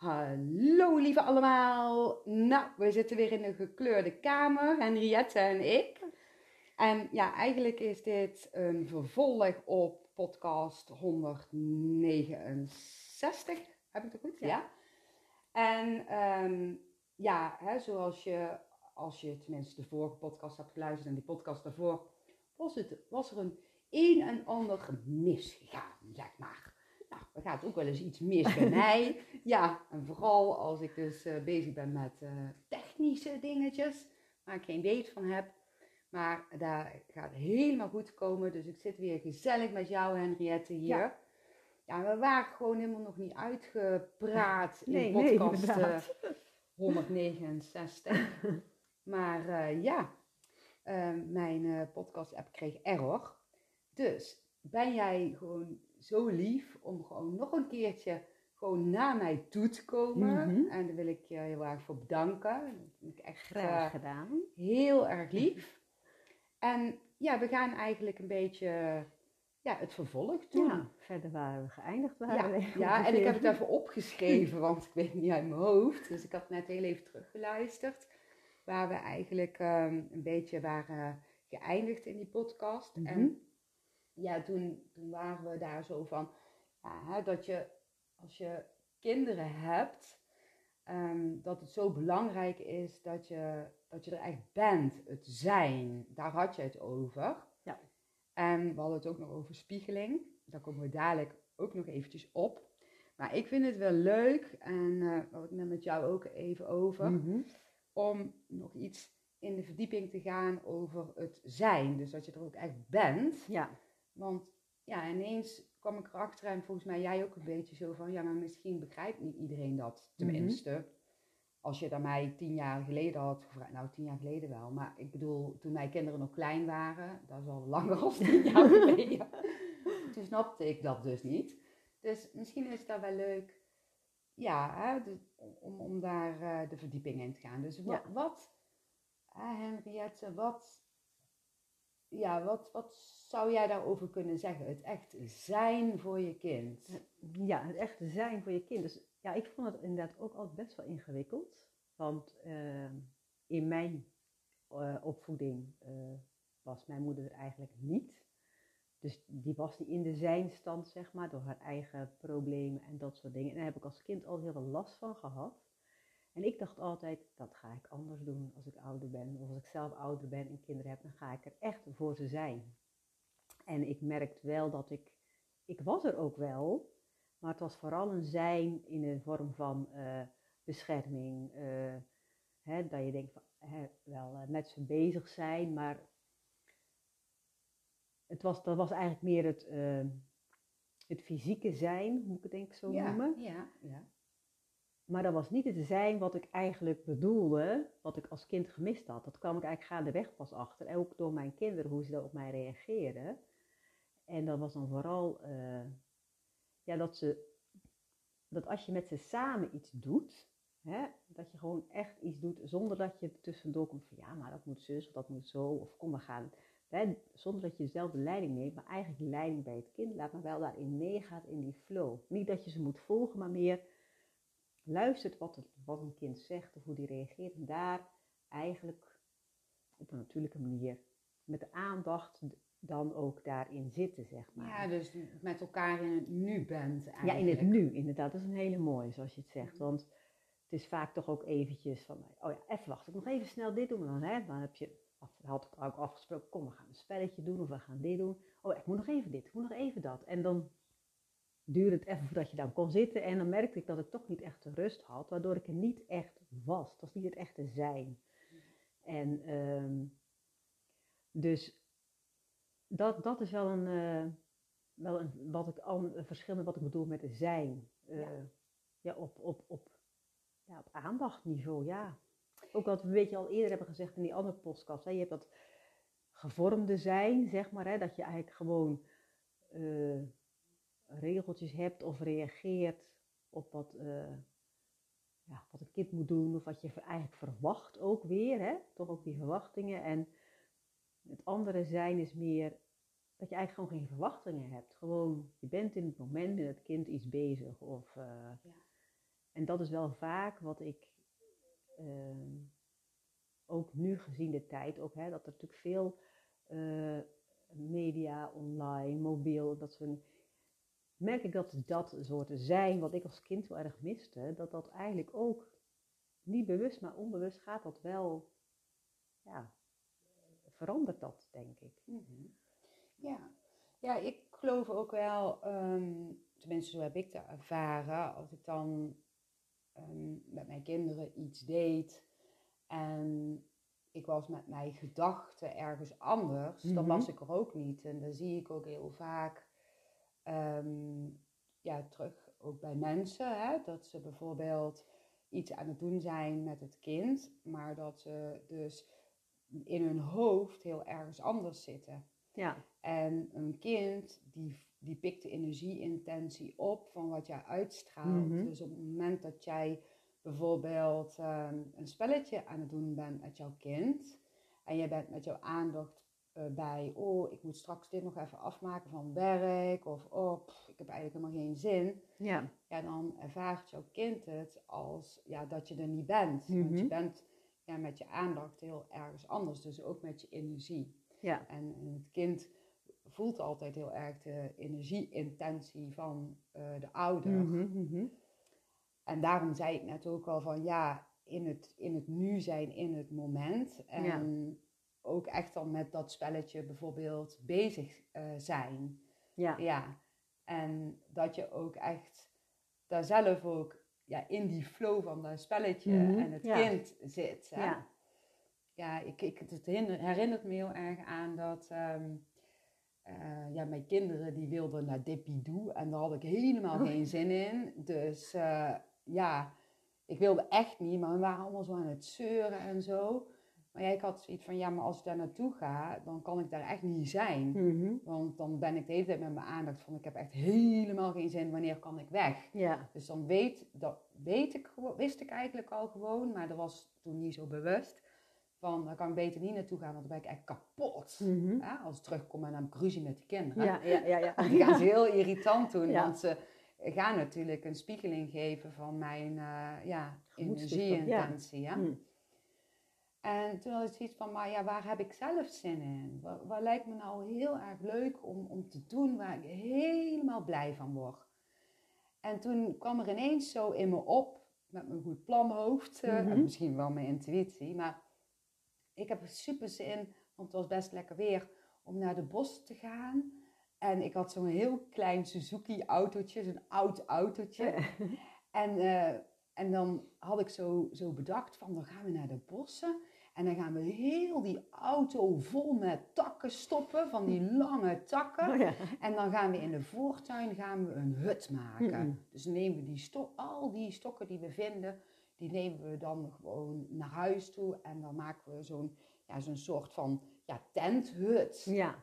Hallo lieve allemaal. Nou, we zitten weer in een gekleurde kamer, Henriette en ik. En ja, eigenlijk is dit een vervolg op podcast 169. Heb ik het goed? Ja. En ehm, ja, hè, zoals je, als je tenminste de vorige podcast hebt geluisterd en die podcast daarvoor, was, het, was er een een en ander misgegaan, zeg maar. Er gaat ook wel eens iets mis bij mij. Ja, en vooral als ik dus eh, bezig ben met uh, technische dingetjes, waar ik geen weet van heb. Maar daar gaat helemaal goed komen. Dus ik zit weer gezellig met jou, Henriette, hier. Ja, ja we waren gewoon helemaal nog niet uitgepraat in nee, podcast nee, uh, 169. maar ja, mijn podcast-app kreeg error. Dus ben jij gewoon zo lief om gewoon nog een keertje gewoon naar mij toe te komen. Mhm. En daar wil ik je heel erg voor bedanken. Dat vind ik echt graag uh, gedaan. Heel erg lief. En ja, we gaan eigenlijk een beetje ja, het vervolg doen. Ja, verder waren we geëindigd. Waren ja, ja, en ik heb het even opgeschreven, want ik weet niet uit mijn hoofd. Dus ik had net heel even teruggeluisterd. Waar we eigenlijk um, een beetje waren geëindigd in die podcast. Mm En ja, toen, toen waren we daar zo van, ja, hè, dat je als je kinderen hebt, ehm, dat het zo belangrijk is dat je, dat je er echt bent, het zijn. Daar had je het over. Ja. En we hadden het ook nog over spiegeling. Daar komen we dadelijk ook nog eventjes op. Maar ik vind het wel leuk, en uh, we hadden het met jou ook even over, mhm. om nog iets in de verdieping te gaan over het zijn. Dus dat je er ook echt bent. Ja. Want ja, ineens kwam ik erachter en volgens mij jij ook een beetje zo van, ja, maar misschien begrijpt niet iedereen dat. Mhm. Tenminste, als je dat mij tien jaar geleden had gevraagd, nou tien jaar geleden wel, maar ik bedoel, toen mijn kinderen nog klein waren, dat is al langer dan tien jaar geleden, toen snapte ik dat dus niet. Dus misschien is dat wel leuk, ja, hè, om, om daar uh, de verdieping in te gaan. Dus wat, wat Henriette, wat ja, wat, wat zou jij daarover kunnen zeggen? Het echt zijn voor je kind. Ja, het echt zijn voor je kind. Dus ja, ik vond het inderdaad ook altijd best wel ingewikkeld. Want uh, in mijn uh, opvoeding uh, was mijn moeder er eigenlijk niet. Dus die was niet in de zijnstand, zeg maar, door haar eigen problemen en dat soort dingen. En daar heb ik als kind altijd heel veel last van gehad. En ik dacht altijd, dat ga ik anders doen als ik ouder ben. Of als ik zelf ouder ben en kinderen heb, dan ga ik er echt voor ze zijn. En ik merkte wel dat ik, ik was er ook wel, maar het was vooral een zijn in de vorm van uh, bescherming. Uh, hè, dat je denkt, van, hè, wel uh, met ze bezig zijn, maar het was, dat was eigenlijk meer het, het fysieke zijn, moet ik het denk ik zo noemen. Ja, ja. Maar dat was niet het zijn wat ik eigenlijk bedoelde, wat ik als kind gemist had. Dat kwam ik eigenlijk gaandeweg pas achter. En ook door mijn kinderen, hoe ze op mij reageerden. En dat was dan vooral, uh, ja, dat ze, dat als je met ze samen iets doet, hè, dat je gewoon echt iets doet zonder dat je tussendoor komt van, ja, maar dat moet zus of dat moet zo, of kom, we gaan. Zonder dat je zelf de leiding neemt, maar eigenlijk leiding bij het kind laat, maar wel daarin meegaat in die flow. Niet dat je ze moet volgen, maar meer luistert wat, het, wat een kind zegt of hoe die reageert. En daar eigenlijk op een natuurlijke manier met de aandacht dan ook daarin zitten, zeg maar. Ja, dus met elkaar in het nu bent eigenlijk. Ja, in het nu, inderdaad. Dat is een hele mooie, zoals je het zegt. Want het is vaak toch ook eventjes van, oh ja, even wachten, ik nog even snel dit doen. Dan, hè, dan heb je, had ik ook afgesproken, kom, we gaan een spelletje doen of we gaan dit doen. Oh, ik moet nog even dit, ik moet nog even dat. En dan duurde het even voordat je dan kon zitten. En dan merkte ik dat ik toch niet echt de rust had, waardoor ik er niet echt was. Het was niet het echte zijn. En ehm, dus dat, dat is wel een, uh, wel een, wat ik, een verschil met wat ik bedoel met zijn. Uh, ja. ja. op, op, op, ja, op aandachtniveau, ja. Ook wat we weet je al eerder hebben gezegd in die andere podcast. Hè, je hebt dat gevormde zijn, zeg maar, hè, dat je eigenlijk gewoon... Uh, regeltjes hebt of reageert op wat, uh, ja, wat een kind moet doen of wat je eigenlijk verwacht ook weer. Hè? Toch ook die verwachtingen. En het andere zijn is meer dat je eigenlijk gewoon geen verwachtingen hebt. Gewoon, je bent in het moment met het kind iets bezig. Of, uh, ja. en dat is wel vaak wat ik ehm, ook nu gezien de tijd, ook, hè, dat er natuurlijk veel eh, media, online, mobiel, dat soort merk ik dat dat soorten zijn wat ik als kind zo erg miste, dat dat eigenlijk ook niet bewust, maar onbewust gaat dat wel, ja, verandert dat, denk ik. Mhm. Ja. ja, ik geloof ook wel, um, tenminste zo heb ik dat ervaren, als ik dan ehm, met mijn kinderen iets deed en ik was met mijn gedachten ergens anders, dan was mhm. ik er ook niet. En dan zie ik ook heel vaak Ehm, ja, terug ook bij mensen. Hè, dat ze bijvoorbeeld iets aan het doen zijn met het kind, maar dat ze dus in hun hoofd heel ergens anders zitten. Ja. En een kind die, die pikt de energieintentie op van wat jij uitstraalt. Mhm. Dus op het moment dat jij bijvoorbeeld ehm, een spelletje aan het doen bent met jouw kind en je bent met jouw aandacht bij, oh, ik moet straks dit nog even afmaken van werk, of oh, ik heb eigenlijk helemaal geen zin. Ja. Ja, dan ervaart jouw kind het als ja, dat je er niet bent. Want je mhm. bent ja, met je aandacht heel ergens anders, dus ook met je energie. Ja. En, en het kind voelt altijd heel erg de energieintentie van uh, de ouder. Mm -hmm. En daarom zei ik net ook al van ja, in het, in het nu zijn, in het moment. En ja ook echt dan met dat spelletje bijvoorbeeld bezig uh, zijn. Ja. ja. En dat je ook echt daar zelf ook ja, in die flow van dat spelletje mhm. en het kind zit. Hè? Ja. Ja, ik, ik, het herinnert me heel erg aan dat ehm, eh, ja, mijn kinderen die wilden naar Dippy en daar had ik helemaal oh. geen zin in. Dus uh, ja, ik wilde echt niet, maar we waren allemaal zo aan het zeuren en zo. Maar ja, ik had zoiets van, ja, maar als ik daar naartoe ga, dan kan ik daar echt niet zijn. Mhm. Want dan ben ik de hele tijd met mijn aandacht van, ik heb echt helemaal geen zin, wanneer kan ik weg? Ja. Dus dan weet, dat weet ik, wist ik eigenlijk al gewoon, maar dat was toen niet zo bewust. Van, dan kan ik beter niet naartoe gaan, want dan ben ik echt kapot. Mhm. ja, als ik terugkom en dan heb ik ruzie met de kinderen. Ja, ja, ja. ja. die gaan ze heel irritant doen, want ze gaan natuurlijk een spiegeling geven van mijn uh, ja, energie-intentie. Ja. Mm. En toen had ik zoiets van, maar ja, waar heb ik zelf zin in? Wat, lijkt me nou heel erg leuk om, om te doen waar ik helemaal blij van word? En toen kwam er ineens zo in me op, met mijn goed planhoofd, mm en misschien wel mijn intuïtie, maar ik heb super zin, want het was best lekker weer, om naar de bos te gaan. En ik had zo'n heel klein Suzuki-autootje, zo'n oud autootje. en, uh, en dan had ik zo, zo bedacht van, dan gaan we naar de bossen. En dan gaan we heel die auto vol met takken stoppen, van die lange takken. Oh en dan gaan we in de voortuin gaan we een hut maken. Dus nemen we die stok, al die stokken die we vinden, die nemen we dan gewoon naar huis toe. En dan maken we zo'n ja, zo'n soort van ja, tenthut. Ja.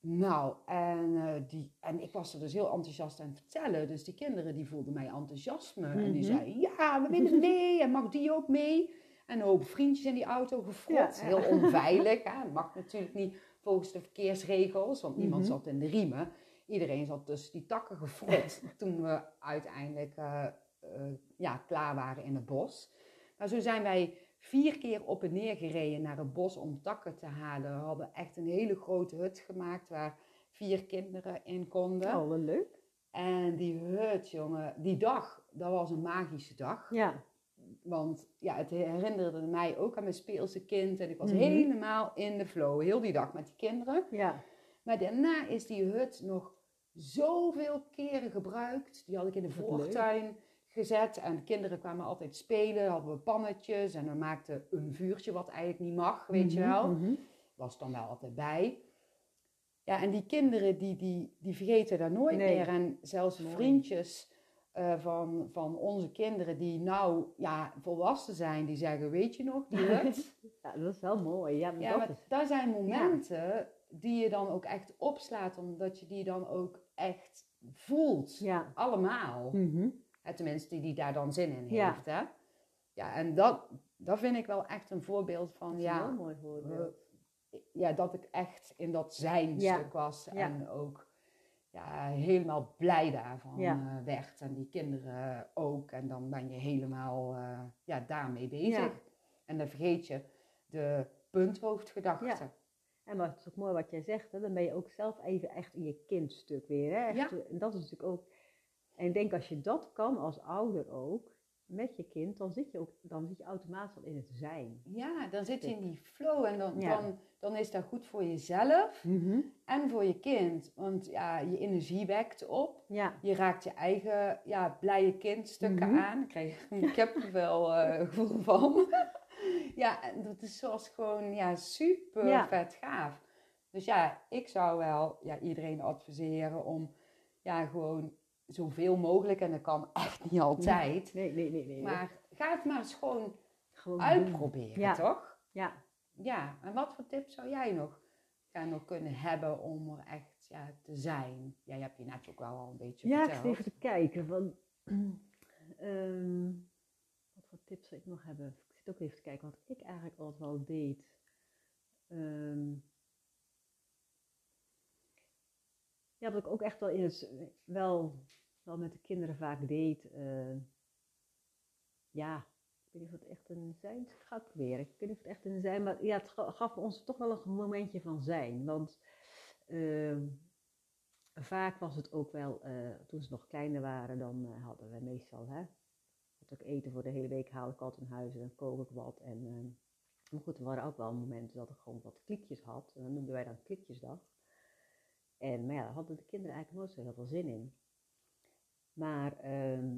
Nou, en, uh, die, en ik was er dus heel enthousiast aan het vertellen. Dus die kinderen die voelden mij enthousiasme. En die mhm. zeiden, ja, we willen mee. En mag die ook mee? En een hoop vriendjes in die auto gefrot. Heel onveilig. Hè? Dat mag natuurlijk niet volgens de verkeersregels, want niemand mhm. zat in de riemen. Iedereen zat tussen die takken gefrot toen we uiteindelijk uh, uh, ja, klaar waren in het bos. Maar zo zijn wij vier keer op en neer gereden naar het bos om takken te halen. We hadden echt een hele grote hut gemaakt waar vier kinderen in konden. Oh, wat leuk. En die hut, jongen, die dag, dat was een magische dag. Ja. Want ja, het herinnerde mij ook aan mijn speelse kind. En ik was mhm. helemaal in de flow, heel die dag met die kinderen. Ja. Maar daarna is die hut nog zoveel keren gebruikt. Die had ik in de voortuin gezet. En de kinderen kwamen altijd spelen. Hadden we pannetjes. En we maakten een vuurtje, wat eigenlijk niet mag, weet je mhm, wel. Mhm. Was dan wel altijd bij. Ja, en die kinderen, die, die, die vergeten daar nooit meer. En zelfs vriendjes uh, van, van onze kinderen die nou ja, volwassen zijn, die zeggen, weet je nog, die hut? ja, dat is wel mooi. Ja, maar, ja, maar daar zijn momenten die je dan ook echt opslaat, omdat je die dan ook echt voelt. Ja. Allemaal. Mm Tenminste, die, die daar dan zin in heeft. Hè? Ja, en dat, dat vind ik wel echt een voorbeeld van, dat is ja... Een mooi voorbeeld. ja, dat ik echt in dat zijn stuk was. En ook ja, helemaal blij daarvan Ja. eh, werd. En die kinderen ook. En dan ben je helemaal eh, ja, daarmee bezig. Ja. En dan vergeet je de punthoofdgedachte. Ja. En maar het is ook mooi wat jij zegt, hè? dan ben je ook zelf even echt in je kindstuk weer. Hè? Echt, Ja. En dat is natuurlijk ook. En ik denk als je dat kan als ouder ook, met je kind, dan zit je, ook, dan zit je automatisch al in het zijn. Ja, dan zit je in die flow en dan, Ja. dan, dan is dat goed voor jezelf en voor je kind. Want ja, je energie wekt op. Ja, Je raakt je eigen ja, blije kindstukken Mhm. aan. Ik krijg ik heb er wel eh, gevoel van. ja, en dat is zoals gewoon ja, super Ja. vet gaaf. Dus ja, ik zou wel ja, iedereen adviseren om ja, gewoon zoveel mogelijk, en dat kan echt niet altijd, nee, nee, nee. nee. maar ga het maar eens gewoon uitproberen, Ja. toch? Ja, Ja, en wat voor tips zou jij nog, ja, nog kunnen hebben om er echt ja, te zijn? Ja, je hebt je net ook wel al een beetje ja ik verteld. zit even te kijken. Van, ehm, wat voor tips zou ik nog hebben? Ik zit ook even te kijken wat ik eigenlijk altijd wel deed. Ehm, ja, wat ik ook echt wel in het wel, wel met de kinderen vaak deed. eh, ja, ik weet niet of het echt een zijn is. Ik ga het proberen. Ik weet niet of het echt een zijn, maar ja, het ga- gaf ons toch wel een momentje van zijn. Want ehm, vaak was het ook wel, eh, toen ze nog kleiner waren, dan eh, hadden we meestal, hè, had ik eten voor de hele week, haal ik altijd in huis en dan kook ik wat. En, ehm, maar goed, er waren ook wel momenten dat ik gewoon wat klikjes had. En dat noemden wij dan klikjesdag. En, maar ja, daar hadden de kinderen eigenlijk nooit zo heel veel zin in. Maar ehm,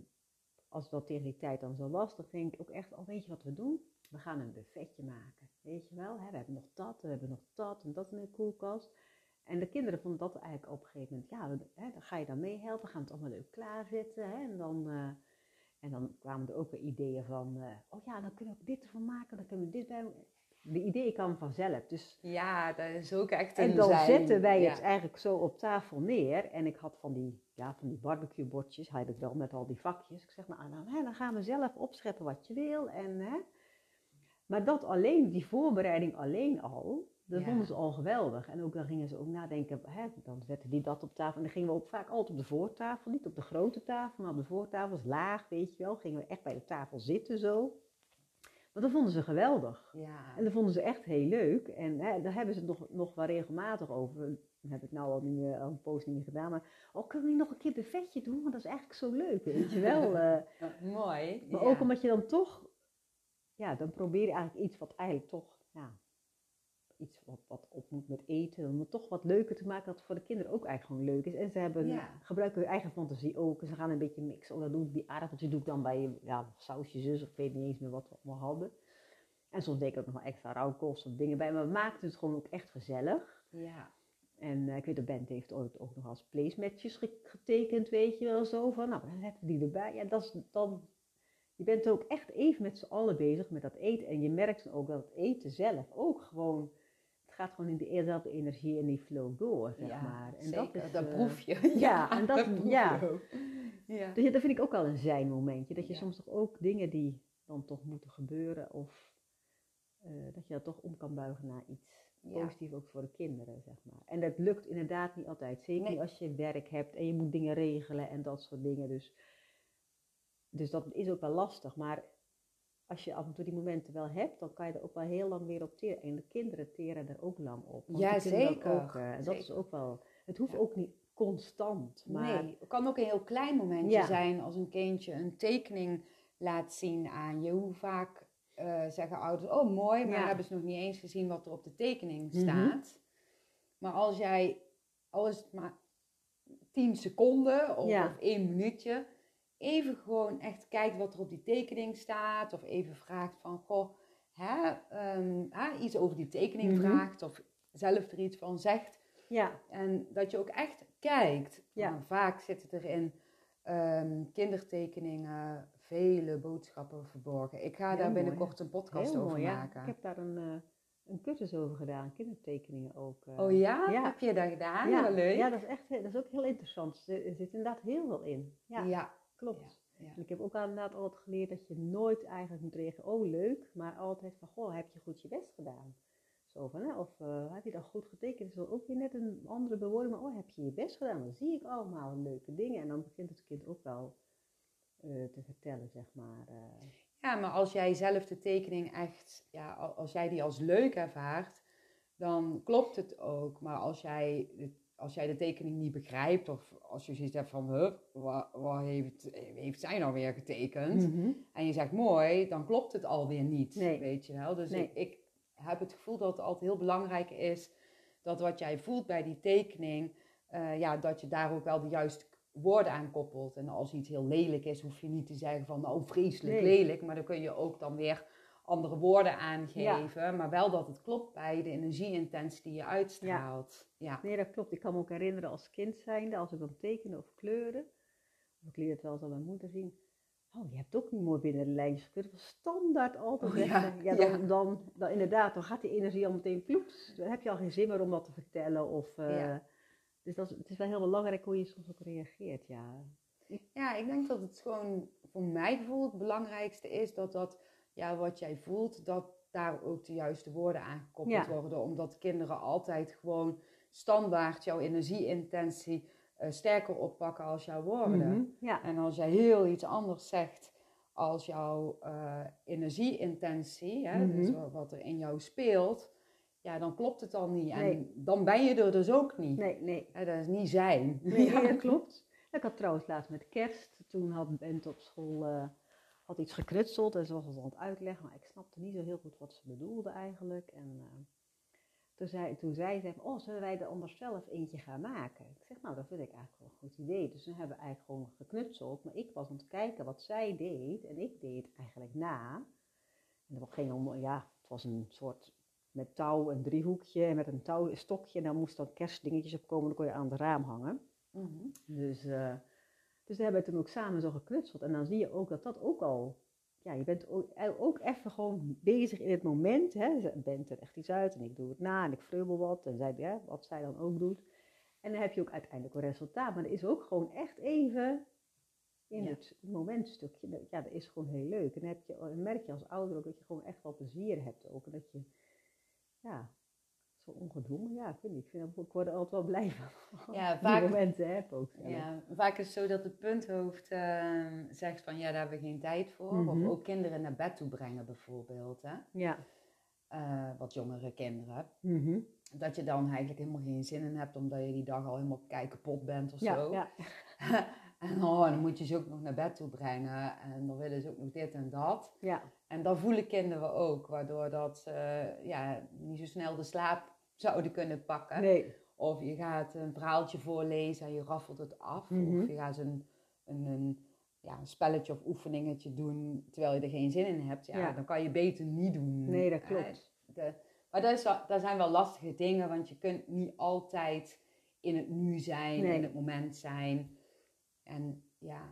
als het wel tegen die tijd dan zo was, dan ik ook echt, oh weet je wat we doen? We gaan een buffetje maken. Weet je wel, hè? we hebben nog dat, we hebben nog dat en dat in de koelkast. En de kinderen vonden dat eigenlijk op een gegeven moment, ja, hè, dan ga je dan meehelpen, gaan we het allemaal leuk klaarzetten. Hè? En, dan, eh, en dan kwamen er ook weer ideeën van, eh, oh ja, dan kunnen we ook dit ervan maken, dan kunnen we dit bij. De ideeën kwamen vanzelf. Dus Ja, dat is ook echt een en dan zijn. zetten wij ja. het eigenlijk zo op tafel neer. En ik had van die, ja, van die barbecuebordjes, had ik wel met al die vakjes. Ik zeg, nou, nou hè, dan gaan we zelf opscheppen wat je wil. En, hè. Maar dat alleen, die voorbereiding alleen al, dat Ja. vonden ze al geweldig. En ook dan gingen ze ook nadenken, hè, dan zetten die dat op tafel. En dan gingen we ook vaak altijd op de voortafel, niet op de grote tafel, maar op de voortafel, is laag, weet je wel. Gingen we echt bij de tafel zitten zo. Maar dat vonden ze geweldig. Ja. En dat vonden ze echt heel leuk. En hè, daar hebben ze het nog, nog wel regelmatig over. Dat heb ik nou al, niet meer, al een poos niet meer gedaan. Maar oh, kunnen we nog een keer buffetje doen? Want dat is eigenlijk zo leuk, weet je wel. eh. Mooi. maar ja. ook omdat je dan toch... Ja, dan probeer je eigenlijk iets wat eigenlijk toch... Ja, iets wat, wat op moet met eten. Om het toch wat leuker te maken. Dat het voor de kinderen ook eigenlijk gewoon leuk is. En ze hebben, Ja. gebruiken hun eigen fantasie ook. En ze gaan een beetje mixen. Oh, dan doe ik die aardappeltjes doe ik dan bij ja, sausjes zus. Of ik weet niet eens meer wat we allemaal hadden. En soms deed ik ook nog wel extra rauwkost of dingen bij. Maar we maakten het gewoon ook echt gezellig. Ja. En eh, ik weet, de band heeft ooit ook nog als placematches ge- getekend, weet je wel zo. Van, nou, dan zetten we die erbij. Ja, dat is dan... Je bent ook echt even met z'n allen bezig met dat eten. En je merkt dan ook dat het eten zelf ook gewoon... Het gaat gewoon in de dezelfde energie en die flow door, zeg ja, maar. En zeker. dat is... dat eh, proef je. ja, en dat- proef ja. Ja. Dus ja, dat vind ik ook wel een zijn momentje. Dat je soms toch ook dingen die dan toch moeten gebeuren... Of eh, dat je dat toch om kan buigen naar iets Ja. positief ook voor de kinderen, zeg maar. En dat lukt inderdaad niet altijd. Zeker Nee. niet als je werk hebt en je moet dingen regelen en dat soort dingen. Dus, dus dat is ook wel lastig. Maar als je af en toe die momenten wel hebt, dan kan je er ook wel heel lang weer op teren. En de kinderen teren er ook lang op. Ja, zeker. Ook, eh, en dat is ook wel... Het hoeft Ja. ook niet constant, maar... Nee, het kan ook een heel klein momentje Ja. zijn als een kindje een tekening laat zien aan je. Hoe vaak eh, zeggen ouders, oh mooi, maar Ja. hebben ze nog niet eens gezien wat er op de tekening Mhm. staat. Maar als jij, al is het maar 10 seconden of, Ja. of één minuutje, even gewoon echt kijkt wat er op die tekening staat. Of even vraagt van, goh, hè, ehm, hè, iets over die tekening Mhm. vraagt of zelf er iets van zegt. Ja, En dat je ook echt kijkt. Ja. Nou, vaak zitten er in ehm, kindertekeningen vele boodschappen verborgen. Ik ga Heel daar mooi, binnenkort een podcast heel over mooi. Ja. maken. Ik heb daar een, eh, een cursus over gedaan, kindertekeningen ook. eh. Oh ja? Ja. Heb je dat gedaan? ja, leuk. ja, dat is echt heel- dat is ook heel interessant. Er zit inderdaad heel veel in. Ja, ja. klopt. En ik heb ook inderdaad altijd geleerd dat je nooit eigenlijk moet reageren, oh leuk, maar altijd van, goh, heb je goed je best gedaan. Zo van, hè, of eh, heb je dat goed getekend? Is ook weer net een andere bewoording, maar oh, heb je je best gedaan? Dan zie ik allemaal leuke dingen. En dan begint het kind ook wel te vertellen, zeg maar. eh. Ja, maar als jij zelf de tekening echt, ja, al- als jij die als leuk ervaart, dan klopt het ook. Maar als jij, als jij de tekening niet begrijpt, of als je zoiets hebt van, huh, wat, wat heeft, heeft zij nou weer getekend? Mhm. En je zegt mooi, dan klopt het alweer niet, Nee. weet je wel. Dus Nee. ik, ik heb het gevoel dat het altijd heel belangrijk is, dat wat jij voelt bij die tekening, eh, ja, dat je daar ook wel de juiste woorden aan koppelt. En als iets heel lelijk is, hoef je niet te zeggen van, nou, vreselijk Nee. lelijk. Maar dan kun je ook dan weer andere woorden aangeven. Maar wel dat het klopt bij de energieintentie die je uitstraalt. Ja. Nee, dat klopt. Ik kan me ook herinneren als kind zijnde, als ik dan tekende of kleurde. Of ik liet het wel eens aan mijn moeder zien. Oh, je hebt ook niet mooi binnen de lijntjes was standaard altijd. Oh, ja, ja, dan, ja. Dan, dan inderdaad, dan gaat die energie al meteen ploeps. Dan heb je al geen zin meer om dat te vertellen. Of, eh, Ja. Dus dat is, het is wel heel belangrijk hoe je soms ook reageert, ja. Ja, ik denk dat het gewoon voor mij bijvoorbeeld het belangrijkste is dat dat, ja, wat jij voelt, dat daar ook de juiste woorden aan gekoppeld Ja. worden. Omdat kinderen altijd gewoon standaard jouw energieintentie eh, sterker oppakken als jouw woorden. Mhm, Ja, En als jij heel iets anders zegt als jouw eh, energieintentie, hè, Mhm. dus wa- wat er in jou speelt, ja, dan klopt het dan niet. En Nee. dan ben je er dus ook niet. nee, nee. Dat is niet zijn. Nee, Ja. dat klopt. Ik had trouwens laatst met kerst, toen had Bent op school eh, had iets geknutseld en ze was het aan het uitleggen, maar ik snapte niet zo heel goed wat ze bedoelde eigenlijk. En eh, toen zei, toen zei ze, oh, zullen wij er anders zelf eentje gaan maken? Ik zeg, nou, dat vind ik eigenlijk wel een goed idee. Dus toen hebben we eigenlijk gewoon geknutseld, maar ik was aan het kijken wat zij deed en ik deed eigenlijk na. En dat ging om, ja, het was een soort met touw, een driehoekje en met een touwstokje. En daar moesten dan kerstdingetjes op komen, dan kon je aan het raam hangen. Mhm. Dus, eh dus daar hebben we toen ook samen zo geknutseld. En dan zie je ook dat dat ook al... Ja, je bent ook, ook even gewoon bezig in het moment. Hè. Je bent er echt iets uit en ik doe het na en ik vreubel wat. En zij, ja, wat zij dan ook doet. En dan heb je ook uiteindelijk een resultaat. Maar er is ook gewoon echt even in Ja. het momentstukje. Ja, dat is gewoon heel leuk. En dan, heb je, dan merk je als ouder ook dat je gewoon echt wel plezier hebt ook. En dat je, ja, zo ongedwongen, ja, vind ik. Ik, vind, ik word er altijd wel blij van. Ja, Die vaak- momenten heb ook. zelf. Ja, vaak is het zo dat het punthoofd eh, zegt van ja, daar hebben we geen tijd voor. Mhm. Of ook kinderen naar bed toe brengen bijvoorbeeld. Hè? Ja. Eh, wat jongere kinderen. Mhm. Dat je dan eigenlijk helemaal geen zin in hebt omdat je die dag al helemaal kei kapot bent of Ja, zo. ja. en oh, dan moet je ze ook nog naar bed toe brengen. En dan willen ze ook nog dit en dat. ja, En dat voelen kinderen ook. Waardoor dat ze ja, niet zo snel de slaap zouden kunnen pakken. nee. Of je gaat een verhaaltje voorlezen en je raffelt het af. Mhm. Of je gaat een, een, een, ja, een spelletje of oefeningetje doen terwijl je er geen zin in hebt. Ja, Ja. dan kan je beter niet doen. Nee, dat klopt. de- maar dat, is, wel- dat zijn wel lastige dingen, want je kunt niet altijd in het nu zijn, Nee. in het moment zijn. En ja,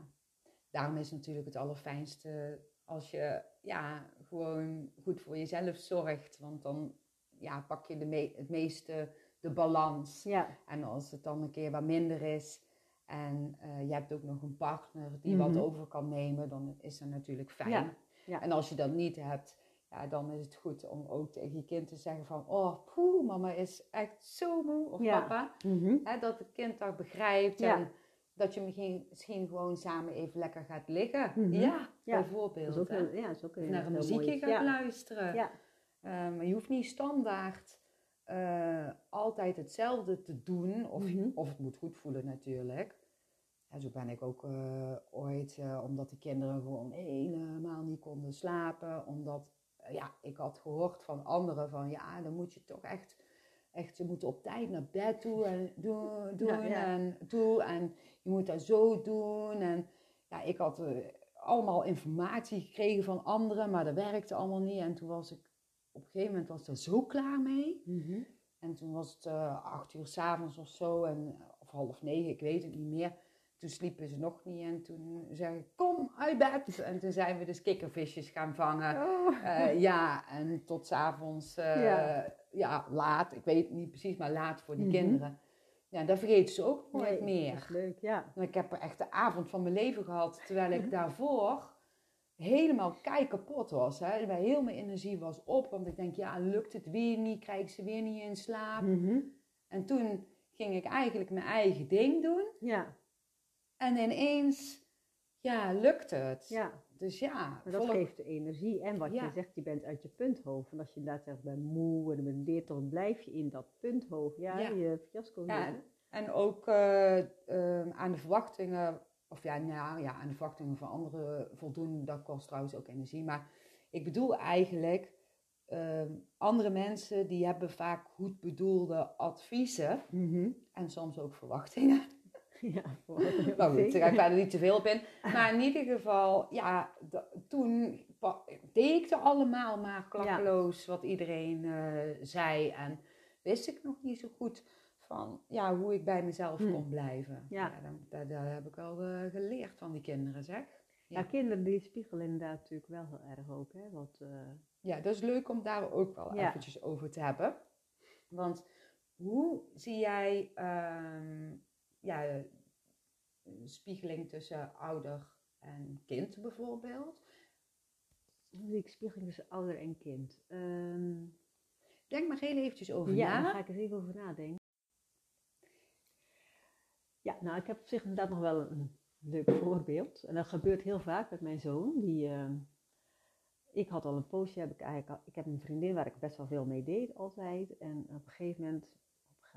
daarom is het natuurlijk het allerfijnste als je ja, gewoon goed voor jezelf zorgt. Want dan ja, pak je de me- het meeste de balans. Ja, En als het dan een keer wat minder is en eh, je hebt ook nog een partner die Mhm. wat over kan nemen, dan is dat natuurlijk fijn. Ja, ja. En als je dat niet hebt, ja, dan is het goed om ook tegen je kind te zeggen van, oh, poeh, mama is echt zo moe, of papa. Mhm. Hè, dat het kind dat begrijpt en dat je misschien, misschien gewoon samen even lekker gaat liggen. Mhm. Ja, Ja. bijvoorbeeld. Dat ja, dat is naar een muziekje gaat ja. luisteren. Ja, Eh, maar je hoeft niet standaard eh, altijd hetzelfde te doen. Of, Mhm. of het moet goed voelen natuurlijk. Zo ben ik ook eh, ooit, eh, omdat de kinderen gewoon helemaal niet konden slapen. Omdat, ja, ik had gehoord van anderen van, ja, dan moet je toch echt, echt ze moeten op tijd naar bed toe en doen, doen Ja, ja. en toe. En je moet dat zo doen. En ja, ik had eh, allemaal informatie gekregen van anderen, maar dat werkte allemaal niet. En toen was ik, op een gegeven moment was ik er zo klaar mee. Mhm. En toen was het eh, acht uur s'avonds of zo, en, of half negen, ik weet het niet meer. Toen sliepen ze nog niet en toen zei ik, kom uit bed. En toen zijn we dus kikkervisjes gaan vangen. Oh. Eh, ja, en tot s'avonds, eh Ja. ja. laat, ik weet het niet precies, maar laat voor die Mhm. kinderen. Ja, dat vergeten ze ook nooit Nee, meer. Dat is leuk, ja. En ik heb er echt de avond van mijn leven gehad, terwijl ik daarvoor helemaal kei kapot was. Hè? Bij heel mijn energie was op, want ik denk, ja, lukt het weer niet? Krijg ik ze weer niet in slaap? Mhm. En toen ging ik eigenlijk mijn eigen ding doen. Ja, En ineens, ja, lukte het. ja. Dus ja, Maar dat geeft de energie. En wat Ja. je zegt, je bent uit je punthoofd. En als je inderdaad zegt, ben moe en ben dit, dan blijf je in dat punthoofd. Ja, Ja. je fiasco Ja. En ook eh, ehm, aan de verwachtingen, of ja, nou ja, aan de verwachtingen van anderen voldoen, dat kost trouwens ook energie. Maar ik bedoel eigenlijk, ehm, andere mensen die hebben vaak goed bedoelde adviezen Mhm. en soms ook verwachtingen. Ja, Maar goed, daar ga ik verder niet te veel op in. Maar in ieder geval, ja, toen deed ik er allemaal maar klakkeloos wat iedereen eh, zei. En wist ik nog niet zo goed van ja, hoe ik bij mezelf Hm. kon blijven. Ja. dan- dat, dat heb ik wel eh, geleerd van die kinderen, zeg. Ja, kinderen die spiegelen inderdaad natuurlijk wel heel erg ook. Hè? Wat, eh, Ja, dat is leuk om daar ook wel Ja. eventjes over te hebben. Want hoe zie jij ehm, ja, een spiegeling tussen ouder en kind bijvoorbeeld? zie ik spiegeling tussen ouder en kind? Ehm, Denk maar heel eventjes over ja, na. daar ga ik eens even over nadenken. Ja, nou, ik heb op zich inderdaad nog wel een leuk voorbeeld. En dat gebeurt heel vaak met mijn zoon. Die, ehm, ik had al een poosje, heb ik eigenlijk al- ik heb een vriendin waar ik best wel veel mee deed altijd. En op een gegeven moment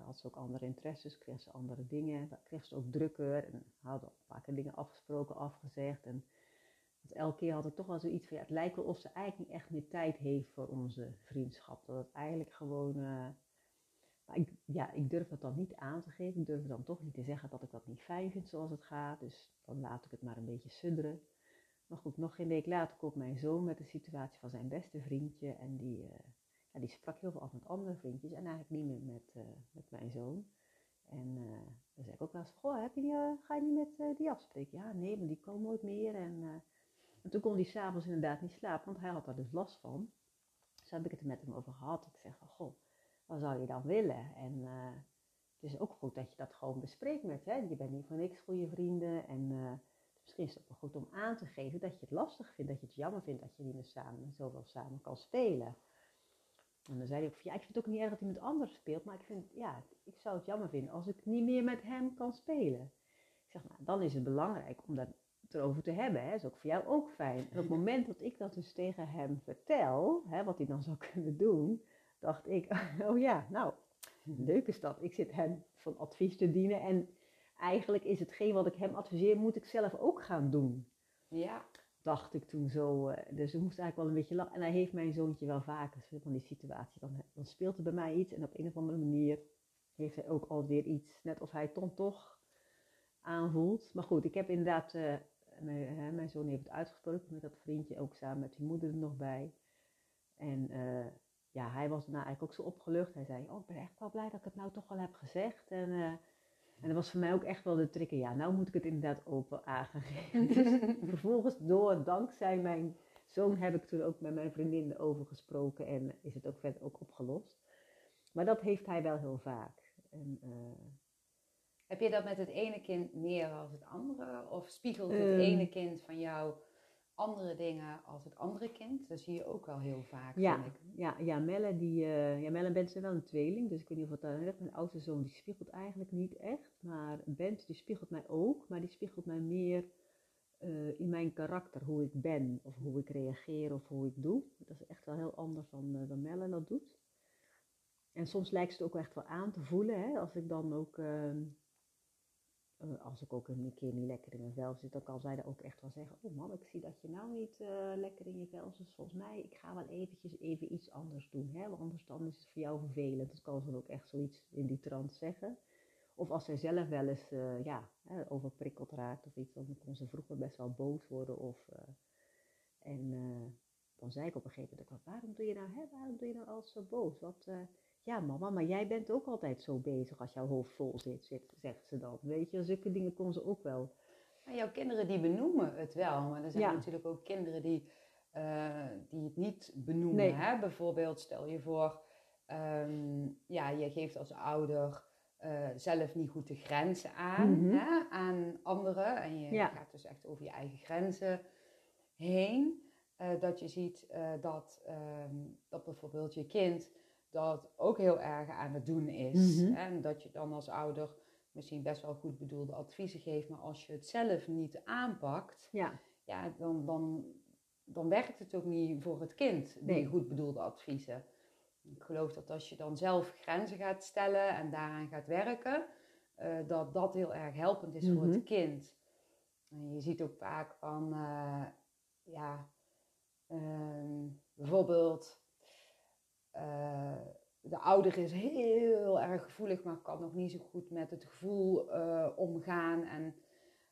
had ze ook andere interesses, kreeg ze andere dingen. Kreeg ze ook drukker en hadden al een paar dingen afgesproken, afgezegd. En elke keer had ik toch wel zoiets van, ja, het lijkt wel of ze eigenlijk niet echt meer tijd heeft voor onze vriendschap. Dat het eigenlijk gewoon, eh, maar ik, ja, ik durf het dan niet aan te geven. Ik durf dan toch niet te zeggen dat ik dat niet fijn vind zoals het gaat. Dus dan laat ik het maar een beetje sudderen. Maar goed, nog geen week later komt mijn zoon met de situatie van zijn beste vriendje. En die, eh, die sprak heel veel af met andere vriendjes en eigenlijk niet meer met, eh, met mijn zoon. En eh, dan zei ik ook wel eens, goh, heb je, eh, ga je niet met die afspreken? Ja, nee, maar die komen nooit meer. En, en toen kon hij s'avonds inderdaad niet slapen, want hij had daar dus last van. Dus heb ik het er met hem over gehad. Ik zeg van, goh, wat zou je dan willen? En het is ook goed dat je dat gewoon bespreekt met hè. Je bent niet voor niks goede vrienden. En eh, misschien is het ook wel goed om aan te geven dat je het lastig vindt, dat je het jammer vindt dat je niet meer samen, zoveel samen kan spelen. En dan zei hij ook van, ja, ik vind het ook niet erg dat hij met anderen speelt, maar ik vind, ja, ik zou het jammer vinden als ik niet meer met hem kan spelen. Ik zeg, nou, dan is het belangrijk om dat erover te hebben. Hè. Dat is ook voor jou ook fijn. En op het moment dat ik dat dus tegen hem vertel, hè, wat hij dan zou kunnen doen, dacht ik, oh ja, nou, leuk is dat. Ik zit hem van advies te dienen en eigenlijk is hetgeen wat ik hem adviseer, moet ik zelf ook gaan doen Ja, dacht ik toen zo. eh, Dus ik moest eigenlijk wel een beetje lachen. En hij heeft mijn zoontje wel vaker zo van die situatie. Dan, dan speelt er bij mij iets en op een of andere manier heeft hij ook alweer iets. Net of hij het toch aanvoelt. Maar goed, ik heb inderdaad, eh, mijn, hè, mijn zoon heeft het uitgesproken met dat vriendje, ook samen met die moeder er nog bij. En eh, ja, hij was daarna eigenlijk ook zo opgelucht. Hij zei, oh, ik ben echt wel blij dat ik het nou toch wel heb gezegd. En, en dat was voor mij ook echt wel de trigger. Ja, nou moet ik het inderdaad open aangeven. Dus vervolgens door, dankzij mijn zoon, heb ik toen ook met mijn vriendin erover gesproken. En is het ook verder ook opgelost. Maar dat heeft hij wel heel vaak. En, eh, heb je dat met het ene kind meer als het andere? Of spiegelt het Ehm. ene kind van jou andere dingen als het andere kind? Dat zie je ook wel heel vaak, Ja, vind ik. ja, ja, Melle, die, eh, ja, Melle en Bent zijn wel een tweeling, dus ik weet niet of het daar net Mijn oudste zoon, die spiegelt eigenlijk niet echt, maar Bent, die spiegelt mij ook, maar die spiegelt mij meer eh, in mijn karakter, hoe ik ben, of hoe ik reageer, of hoe ik doe. Dat is echt wel heel anders dan, dan Melle dat doet. En soms lijkt ze het ook echt wel aan te voelen, hè, als ik dan ook... eh, als ik ook een keer niet lekker in mijn vel zit, dan kan zij daar ook echt wel zeggen: Oh man, ik zie dat je nou niet eh, lekker in je vel zit. Volgens mij, ik ga wel eventjes even iets anders doen. Hè? Want anders is het voor jou vervelend. Dat kan ze dan ook echt zoiets in die trant zeggen. Of als zij zelf wel eens eh, ja, overprikkeld raakt of iets, dan kon ze vroeger best wel boos worden. Of, en dan zei ik op een gegeven moment: Waarom doe je nou, hè? Waarom doe je nou altijd zo boos? Wat, ja, mama, maar jij bent ook altijd zo bezig als jouw hoofd vol zit, zit zegt ze dan. Weet je, zulke dingen kon ze ook wel. Maar jouw kinderen die benoemen het wel, maar er zijn Ja. natuurlijk ook kinderen die, eh, die het niet benoemen. Nee. Hè? Bijvoorbeeld, stel je voor, ehm, ja, je geeft als ouder eh, zelf niet goed de grenzen aan, Mhm. hè? aan anderen. En je Ja. gaat dus echt over je eigen grenzen heen. eh, dat je ziet dat, ehm, dat bijvoorbeeld je kind dat ook heel erg aan het doen is. Mhm. En dat je dan als ouder misschien best wel goed bedoelde adviezen geeft, maar als je het zelf niet aanpakt, Ja, ja, dan, dan, dan werkt het ook niet voor het kind, die Nee. goed bedoelde adviezen. Ik geloof dat als je dan zelf grenzen gaat stellen en daaraan gaat werken, eh, dat dat heel erg helpend is voor Mhm. het kind. En je ziet ook vaak van, eh, ja, ehm, bijvoorbeeld, eh, de ouder is heel erg gevoelig, maar kan nog niet zo goed met het gevoel eh, omgaan. En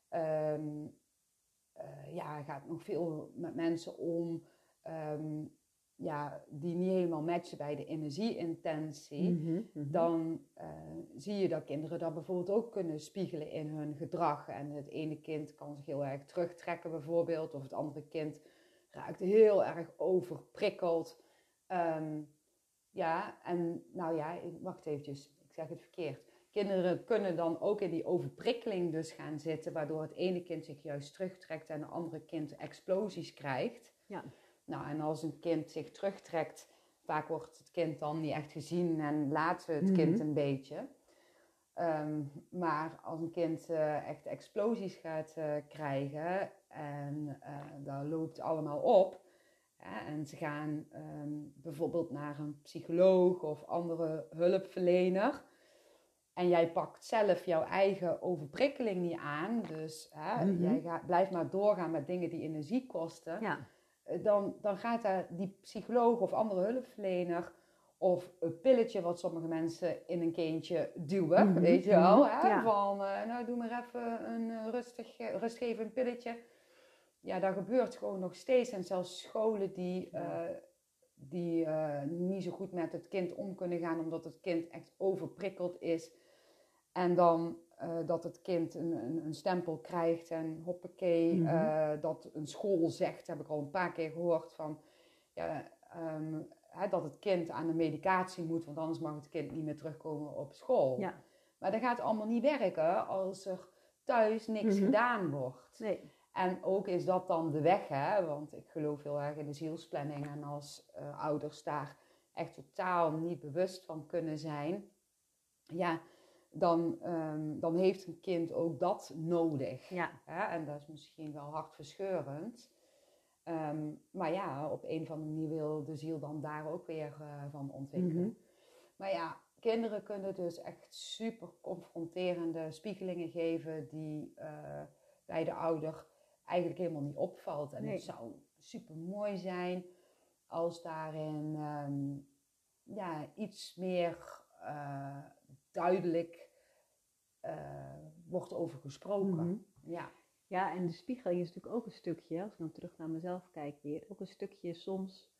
ehm, eh, ja, gaat nog veel met mensen om ehm, ja, die niet helemaal matchen bij de energieintentie. Mhm. Dan zie je dat kinderen dat bijvoorbeeld ook kunnen spiegelen in hun gedrag. En het ene kind kan zich heel erg terugtrekken bijvoorbeeld, of het andere kind raakt heel erg overprikkeld. Ehm, ja, en nou ja, wacht eventjes, ik zeg het verkeerd. Kinderen kunnen dan ook in die overprikkeling dus gaan zitten, waardoor het ene kind zich juist terugtrekt en het andere kind explosies krijgt. Ja. Nou, en als een kind zich terugtrekt, vaak wordt het kind dan niet echt gezien en laten we het kind Mhm. een beetje. Ehm, maar als een kind eh, echt explosies gaat eh, krijgen en eh dat loopt allemaal op, en ze gaan ehm, bijvoorbeeld naar een psycholoog of andere hulpverlener. En jij pakt zelf jouw eigen overprikkeling niet aan. Dus hè, Mhm. jij gaat, blijft maar doorgaan met dingen die energie kosten ja. eh, dan, dan gaat daar die psycholoog of andere hulpverlener of een pilletje wat sommige mensen in een kindje duwen, Mhm, weet je wel, mhm, hè? ja. van eh, nou doe maar even een eh, rustig, rustgevend pilletje. Ja, dat gebeurt gewoon nog steeds en zelfs scholen die, eh, die eh, niet zo goed met het kind om kunnen gaan omdat het kind echt overprikkeld is. En dan eh, dat het kind een, een, een stempel krijgt en hoppakee, Mhm. dat een school zegt, heb ik al een paar keer gehoord van, ja, ehm, hè, dat het kind aan de medicatie moet, want anders mag het kind niet meer terugkomen op school. Ja. Maar dat gaat allemaal niet werken als er thuis niks Mhm. gedaan wordt. Nee. En ook is dat dan de weg, hè? want ik geloof heel erg in de zielsplanning. En als eh, ouders daar echt totaal niet bewust van kunnen zijn, ja, dan, ehm, dan heeft een kind ook dat nodig. Ja. Hè? En dat is misschien wel hartverscheurend. Ehm, maar ja, op een of andere manier wil de ziel dan daar ook weer eh, van ontwikkelen. Mhm. Maar ja, kinderen kunnen dus echt super confronterende spiegelingen geven die eh, bij de ouder eigenlijk helemaal niet opvalt. En Nee. het zou super mooi zijn als daarin ehm, ja, iets meer eh, duidelijk eh, wordt over gesproken. Mhm. Ja. Ja, en de spiegeling is natuurlijk ook een stukje, als ik dan terug naar mezelf kijk weer, ook een stukje soms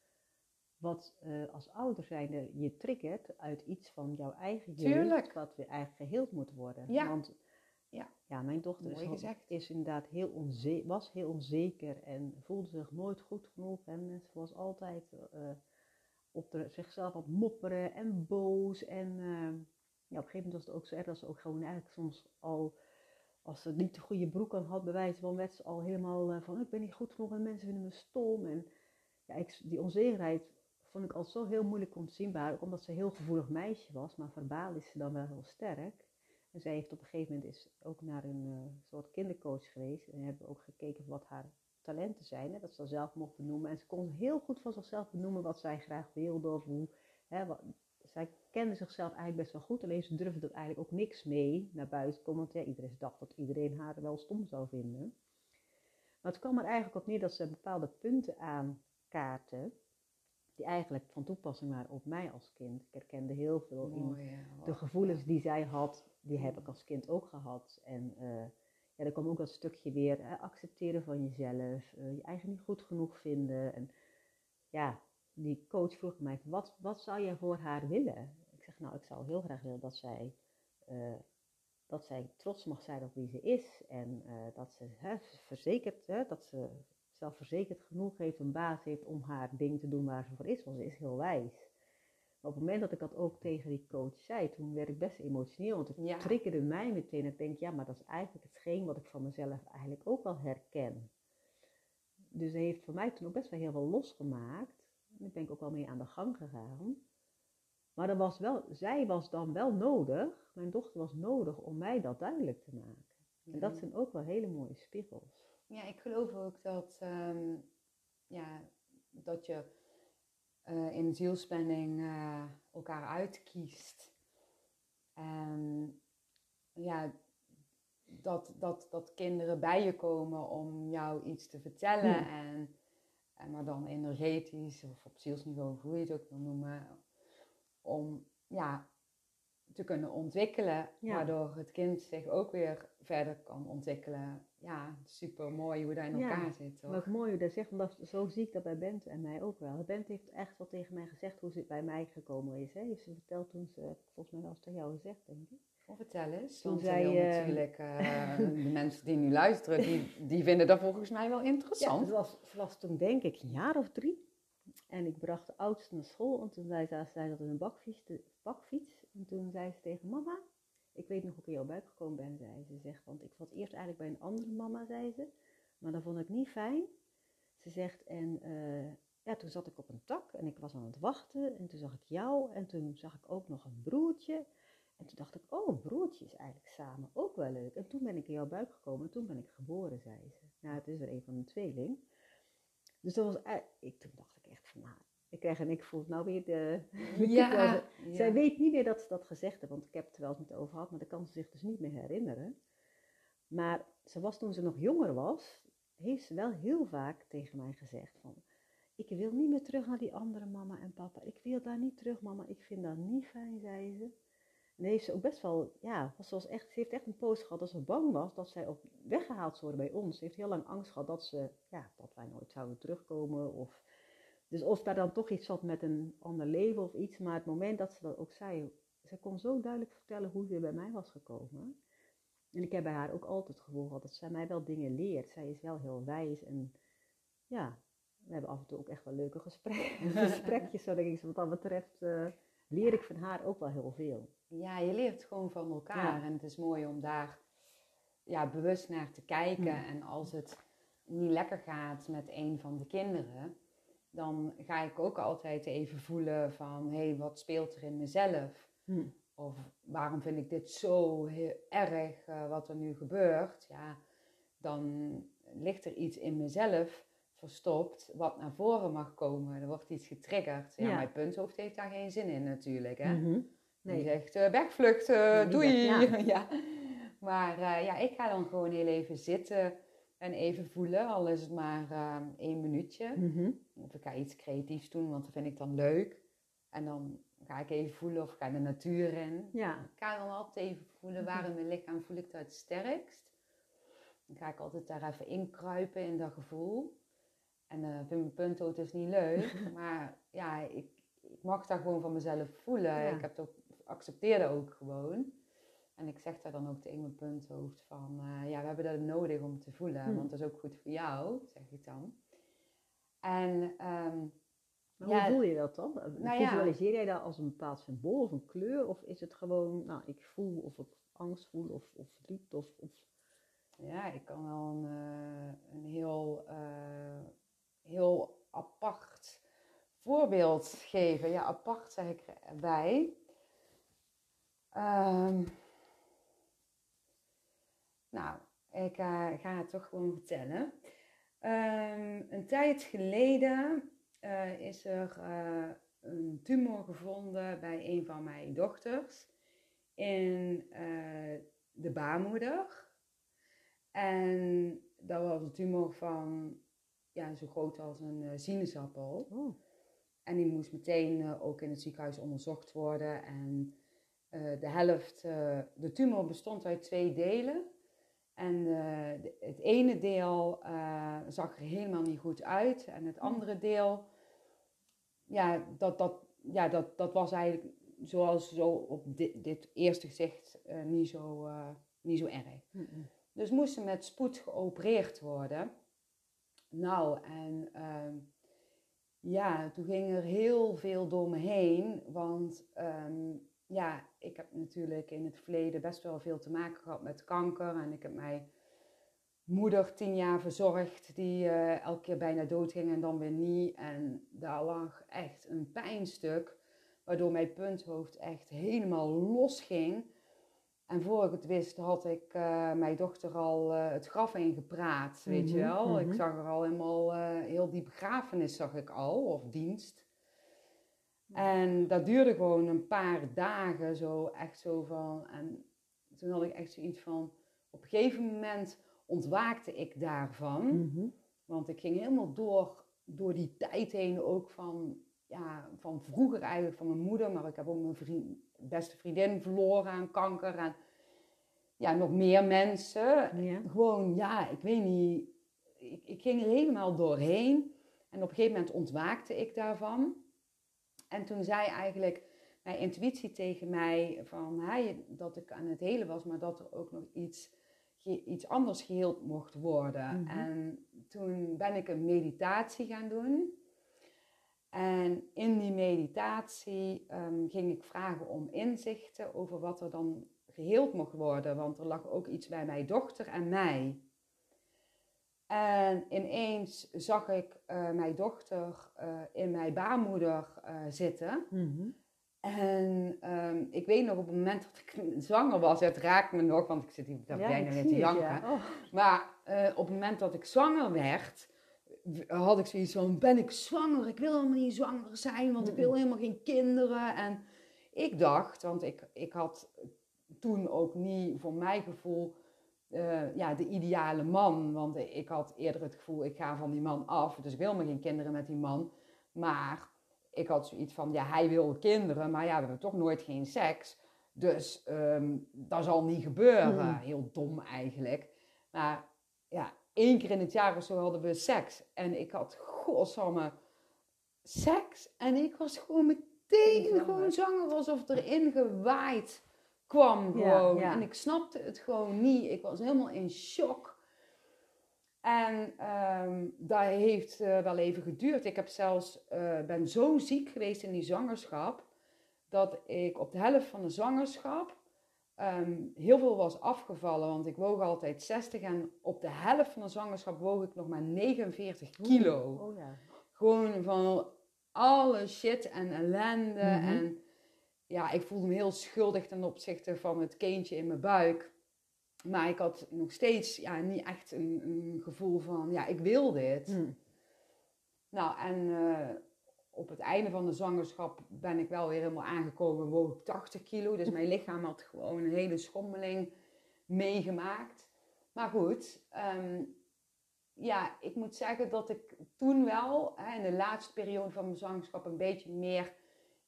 wat eh, als ouder zijnde je triggert uit iets van jouw eigen jeugd, wat weer eigenlijk geheeld moet worden. Ja. Want Ja. ja, mijn dochter Mooi is inderdaad heel onze was heel onzeker en voelde zich nooit goed genoeg. En ze was altijd eh, op de, zichzelf aan het mopperen en boos. En eh, ja, op een gegeven moment was het ook zo erg dat ze ook gewoon eigenlijk soms al als ze niet de goede broek aan had, bij wijze van werd ze al helemaal eh, van ik ben niet goed genoeg en mensen vinden me stom. En ja, ik, die onzekerheid vond ik al zo heel moeilijk om te zien bij haar, ook omdat ze een heel gevoelig meisje was, maar verbaal is ze dan wel heel sterk. En zij heeft op een gegeven moment is ook naar een eh, soort kindercoach geweest en hebben ook gekeken wat haar talenten zijn, hè, dat ze zelf mocht benoemen. En ze kon heel goed van zichzelf benoemen wat zij graag wilde of hoe. Hè, wat, zij kende zichzelf eigenlijk best wel goed, alleen ze durfde er eigenlijk ook niks mee naar buiten te komen, want ja, iedereen dacht dat iedereen haar wel stom zou vinden. Maar het kwam er eigenlijk op neer dat ze bepaalde punten aankaarten, die eigenlijk van toepassing waren op mij als kind. Ik herkende heel veel in ja. de gevoelens die zij had, die heb ik als kind ook gehad. En eh, ja, er kwam ook dat stukje weer accepteren van jezelf, eh, je eigen niet goed genoeg vinden. En ja, die coach vroeg mij, wat, wat zou jij voor haar willen? Ik zeg, nou, ik zou heel graag willen dat zij, eh, dat zij trots mag zijn op wie ze is. En dat ze verzekerd, dat ze zelfverzekerd genoeg heeft, een baas heeft om haar ding te doen waar ze voor is, want ze is heel wijs. Maar op het moment dat ik dat ook tegen die coach zei, toen werd ik best emotioneel, want het Ja. triggerde mij meteen. Ik denk, ja, maar dat is eigenlijk hetgeen wat ik van mezelf eigenlijk ook wel herken. dus hij heeft voor mij toen ook best wel heel veel losgemaakt. Daar ben ik ook wel mee aan de gang gegaan. Maar er was wel, zij was dan wel nodig, mijn dochter was nodig om mij dat duidelijk te maken. En dat zijn ook wel hele mooie spiegels. Ja, ik geloof ook dat, ehm, ja, dat je uh, in zielspanning uh, elkaar uitkiest. En ja, dat, dat, dat kinderen bij je komen om jou iets te vertellen. En, en maar dan energetisch of op zielsniveau, hoe je het ook wil noemen. Om ja, te kunnen ontwikkelen. Waardoor het kind zich ook weer verder kan ontwikkelen. Ja, super mooi hoe dat in elkaar zit. Toch? Wat mooi hoe dat zegt, want zo zie ik dat bij Bent en mij ook wel. Bent heeft echt wel tegen mij gezegd hoe ze bij mij gekomen is. Hè? Heeft ze verteld toen ze, volgens mij wel eens tegen jou gezegd, denk ik. Oh, vertel eens. Toen zij, uh, natuurlijk, uh, de mensen die nu luisteren, die, die vinden dat volgens mij wel interessant. Ja, het was, was toen denk ik een jaar of drie. En ik bracht de oudste naar school en toen zei ze, zij dat in een bakfiets, de, bakfiets. En toen zei ze tegen mama, ik weet nog hoe ik in jouw buik gekomen ben, zei ze. zegt, want ik zat eerst eigenlijk bij een andere mama, zei ze. Maar dat vond ik niet fijn. Ze zegt, en uh, ja, toen zat ik op een tak en ik was aan het wachten. En toen zag ik jou en toen zag ik ook nog een broertje. En toen dacht ik, oh, een broertje is eigenlijk samen ook wel leuk. En toen ben ik in jouw buik gekomen en toen ben ik geboren, zei ze. Nou, het is er een van een tweeling. Dus dat was, ik, toen dacht ik echt van, nou, ik krijg en ik voel nou weer de... Ja, Zij weet niet meer dat ze dat gezegd heeft, want ik heb het er wel eens met over gehad, maar dat kan ze zich dus niet meer herinneren. Maar ze was toen ze nog jonger was, heeft ze wel heel vaak tegen mij gezegd van, ik wil niet meer terug naar die andere mama en papa. Ik wil daar niet terug, mama. Ik vind dat niet fijn, zei ze. En heeft ze ook best wel, ja, was, was echt, ze heeft echt een poos gehad dat ze bang was dat zij ook weggehaald zou worden bij ons. Ze heeft heel lang angst gehad dat, ze, ja, dat wij nooit zouden terugkomen. Of, dus of daar dan toch iets zat met een ander leven of iets. Maar het moment dat ze dat ook zei, ze kon zo duidelijk vertellen hoe ze bij mij was gekomen. En ik heb bij haar ook altijd het gevoel gehad dat zij mij wel dingen leert. Zij is wel heel wijs en ja, we hebben af en toe ook echt wel leuke gesprekken, gesprekjes. Zo denk ik, wat dat betreft uh, leer ik van haar ook wel heel veel ja, je leert gewoon van elkaar. En het is mooi om daar ja, bewust naar te kijken. Hmm. En als het niet lekker gaat met een van de kinderen, dan ga ik ook altijd even voelen van, hé, hey, wat speelt er in mezelf? Hmm. Of waarom vind ik dit zo heel erg uh, wat er nu gebeurt? Ja, dan ligt er iets in mezelf verstopt wat naar voren mag komen. Er wordt iets getriggerd. Ja, mijn punthoofd heeft daar geen zin in natuurlijk. Hè? Mhm. Nee. Die zegt, uh, wegvluchten, doei. ja. Maar uh, ja, ik ga dan gewoon heel even zitten en even voelen, al is het maar uh, één minuutje. Mm Of ik ga iets creatiefs doen, want dat vind ik dan leuk. En dan ga ik even voelen of ik ga de natuur in. Ja. Ik ga dan altijd even voelen waar in mijn lichaam voel ik dat het sterkst. Dan ga ik altijd daar even inkruipen in dat gevoel. En uh, vind mijn punthoofd dus niet leuk, maar ja, ik, ik mag dat gewoon van mezelf voelen. Ik heb ook accepteer dat ook gewoon. En ik zeg daar dan ook tegen mijn punthoofd van, uh, ja, we hebben dat nodig om te voelen, hm. want dat is ook goed voor jou, zeg ik dan. En um, hoe voel je dat dan? Nou Visualiseer jij dat als een bepaald symbool of een kleur? Of is het gewoon, nou, ik voel of ik angst voel of, of verdriet of, of... Ja, ik kan wel een, uh, een heel, uh, heel apart voorbeeld geven. Ja, apart zeg ik erbij. Um, nou, ik uh, ga het toch gewoon vertellen. Um, een tijd geleden uh, is er uh, een tumor gevonden bij een van mijn dochters in de baarmoeder. En dat was een tumor van ja, zo groot als een sinaasappel. Oh. En die moest meteen ook in het ziekenhuis onderzocht worden. En de helft, de tumor bestond uit twee delen. En de, het ene deel zag er helemaal niet goed uit. En het andere deel, ja, dat, dat, ja, dat, dat was eigenlijk zoals zo op dit, dit eerste gezicht niet, zo, niet zo erg. Mm -mm. Dus moesten met spoed geopereerd worden. Nou, en ehm, ja, toen ging er heel veel door me heen. Want um, ja, ik heb natuurlijk in het verleden best wel veel te maken gehad met kanker. En ik heb mij moeder tien jaar verzorgd, die eh, elke keer bijna doodging en dan weer niet. En daar lag echt een pijnstuk, waardoor mijn punthoofd echt helemaal los ging. En voor ik het wist, had ik uh, mijn dochter al uh, het graf ingepraat, weet je Mhm, wel. mhm. Ik zag er al helemaal, heel die begrafenis zag ik al, of dienst. En dat duurde gewoon een paar dagen zo, echt zo van. En toen had ik echt zoiets van, op een gegeven moment ontwaakte ik daarvan. Mhm. Want ik ging helemaal door, door die tijd heen ook van, ja, van vroeger eigenlijk van mijn moeder. Maar ik heb ook mijn vriend, beste vriendin verloren aan kanker. En ja, nog meer mensen. Ja. Gewoon, ja, ik weet niet. Ik, ik ging er helemaal doorheen. En op een gegeven moment ontwaakte ik daarvan. En toen zei eigenlijk mijn intuïtie tegen mij van, dat ik aan het helen was, maar dat er ook nog iets, iets anders geheeld mocht worden. Mhm. En toen ben ik een meditatie gaan doen. En in die meditatie ehm, ging ik vragen om inzichten over wat er dan geheeld mocht worden. Want er lag ook iets bij mijn dochter en mij. En ineens zag ik eh, mijn dochter eh, in mijn baarmoeder eh, zitten. Mhm. En ehm, ik weet nog op het moment dat ik zwanger was, het raakt me nog, want ik zit hier bijna zie te janken. ja. Oh. Maar op het moment dat ik zwanger werd, had ik zoiets van, ben ik zwanger? Ik wil helemaal niet zwanger zijn, want ik wil helemaal geen kinderen. En ik dacht, want ik, ik had toen ook niet voor mijn gevoel eh, ja, de ideale man. Want ik had eerder het gevoel, ik ga van die man af, dus ik wil me geen kinderen met die man. Maar ik had zoiets van, ja, hij wil kinderen, maar ja, we hebben toch nooit geen seks. Dus ehm, dat zal niet gebeuren. Hmm. Heel dom eigenlijk. Maar ja, één keer in het jaar of zo hadden we seks. En ik had, godsamme, seks. En ik was gewoon meteen gewoon zwanger, alsof erin gewaaid kwam gewoon. ja. En ik snapte het gewoon niet. Ik was helemaal in shock. En ehm, dat heeft eh, wel even geduurd. Ik heb zelfs, eh, ben zo ziek geweest in die zwangerschap, dat ik op de helft van de zwangerschap ehm, heel veel was afgevallen. Want ik woog altijd 60 en op de helft van de zwangerschap woog ik nog maar 49 kilo. Oh ja. Gewoon van alle shit en ellende. Mhm. En ja, ik voelde me heel schuldig ten opzichte van het kindje in mijn buik. Maar ik had nog steeds ja, niet echt een, een gevoel van, ja, ik wil dit. Hm. Nou, en eh, op het einde van de zwangerschap ben ik wel weer helemaal aangekomen, woog ik 80 kilo. Dus mijn lichaam had gewoon een hele schommeling meegemaakt. Maar goed, ehm, ja, ik moet zeggen dat ik toen wel, hè, in de laatste periode van mijn zwangerschap, een beetje meer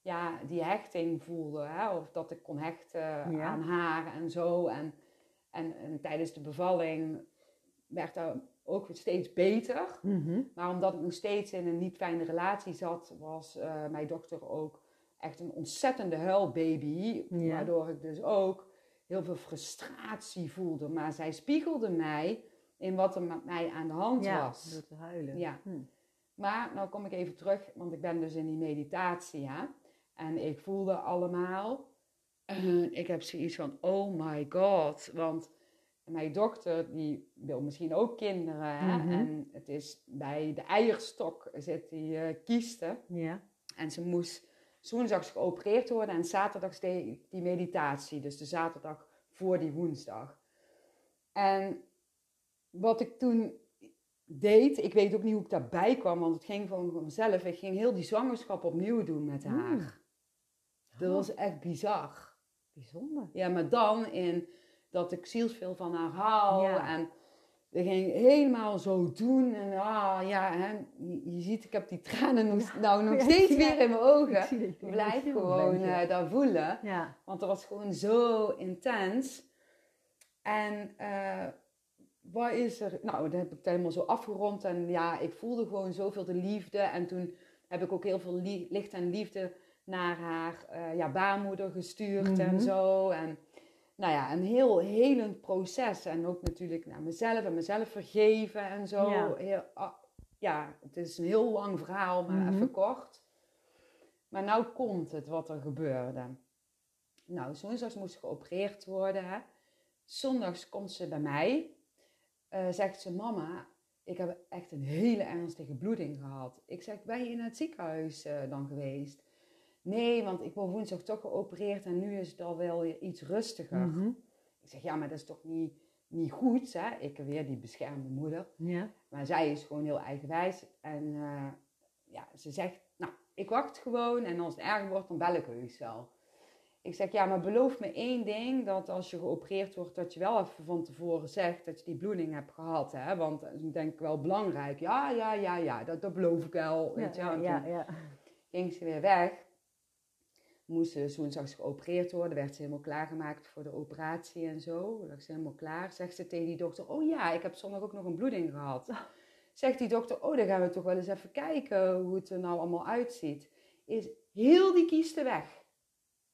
ja, die hechting voelde. Hè? Of dat ik kon hechten Ja. aan haar en zo. En, en, en tijdens de bevalling werd dat ook weer steeds beter. Mhm. Maar omdat ik nog steeds in een niet fijne relatie zat, was eh, mijn dochter ook echt een ontzettende huilbaby. Ja. Waardoor ik dus ook heel veel frustratie voelde. Maar zij spiegelde mij in wat er met mij aan de hand Ja, was. door te huilen. Ja. Hm. Maar nou kom ik even terug, want ik ben dus in die meditatie, ja. En ik voelde allemaal, eh, ik heb zoiets van, oh my god. Want mijn dochter, die wil misschien ook kinderen, hè. Mhm. En het is bij de eierstok zit die eh kieste. Ja. En ze moest woensdags geopereerd worden en zaterdags deed ik die meditatie. Dus de zaterdag voor die woensdag. En wat ik toen deed, ik weet ook niet hoe ik daarbij kwam, want het ging gewoon vanzelf. Ik ging heel die zwangerschap opnieuw doen met haar. Mm. Dat Oh, was echt bizar. bijzonder. Ja, maar dan in dat ik zielsveel van haar hou. Ja. En ik ging helemaal zo doen. En ah, ja, hè, je, je ziet, ik heb die tranen nog, nou, nog Ja, steeds weer in mijn ogen. dat Ik blijf gewoon eh, dat voelen. Ja. Want dat was gewoon zo intens. En eh, wat is er? Nou, dan heb ik helemaal zo afgerond. En ja, ik voelde gewoon zoveel de liefde. En toen heb ik ook heel veel li- licht en liefde naar haar eh, ja, baarmoeder gestuurd Mhm. en zo. En nou ja, een heel helend proces. En ook natuurlijk naar mezelf en mezelf vergeven en zo. Ja. Heel, ah, ja, het is een heel lang verhaal, maar Mhm. even kort. Maar nou komt het wat er gebeurde. Nou, woensdags moest geopereerd worden. Hè. Zondags komt ze bij mij. eh, zegt ze, mama, ik heb echt een hele ernstige bloeding gehad. Ik zeg, ben je in het ziekenhuis eh, dan geweest? Nee, want ik word woensdag toch geopereerd en nu is het al wel weer iets rustiger. Mhm. Ik zeg, ja, maar dat is toch niet, niet goed, hè? Ik weer die beschermde moeder. Ja. Maar zij is gewoon heel eigenwijs. En eh, ja, ze zegt, nou, ik wacht gewoon en als het erger wordt, dan bel ik heus wel. Ik zeg, ja, maar beloof me één ding, dat als je geopereerd wordt, dat je wel even van tevoren zegt dat je die bloeding hebt gehad, hè. Want dat is denk ik wel belangrijk. Ja, ja, ja, ja, dat, dat beloof ik wel, weet je Ja, ja, ja. ging ze weer weg. Moest ze geopereerd worden, werd ze helemaal klaargemaakt voor de operatie en zo. Lag ze helemaal klaar. Zegt ze tegen die dokter, oh ja, ik heb zondag ook nog een bloeding gehad. Zegt die dokter, oh dan gaan we toch wel eens even kijken hoe het er nou allemaal uitziet. Is heel die kiesten weg.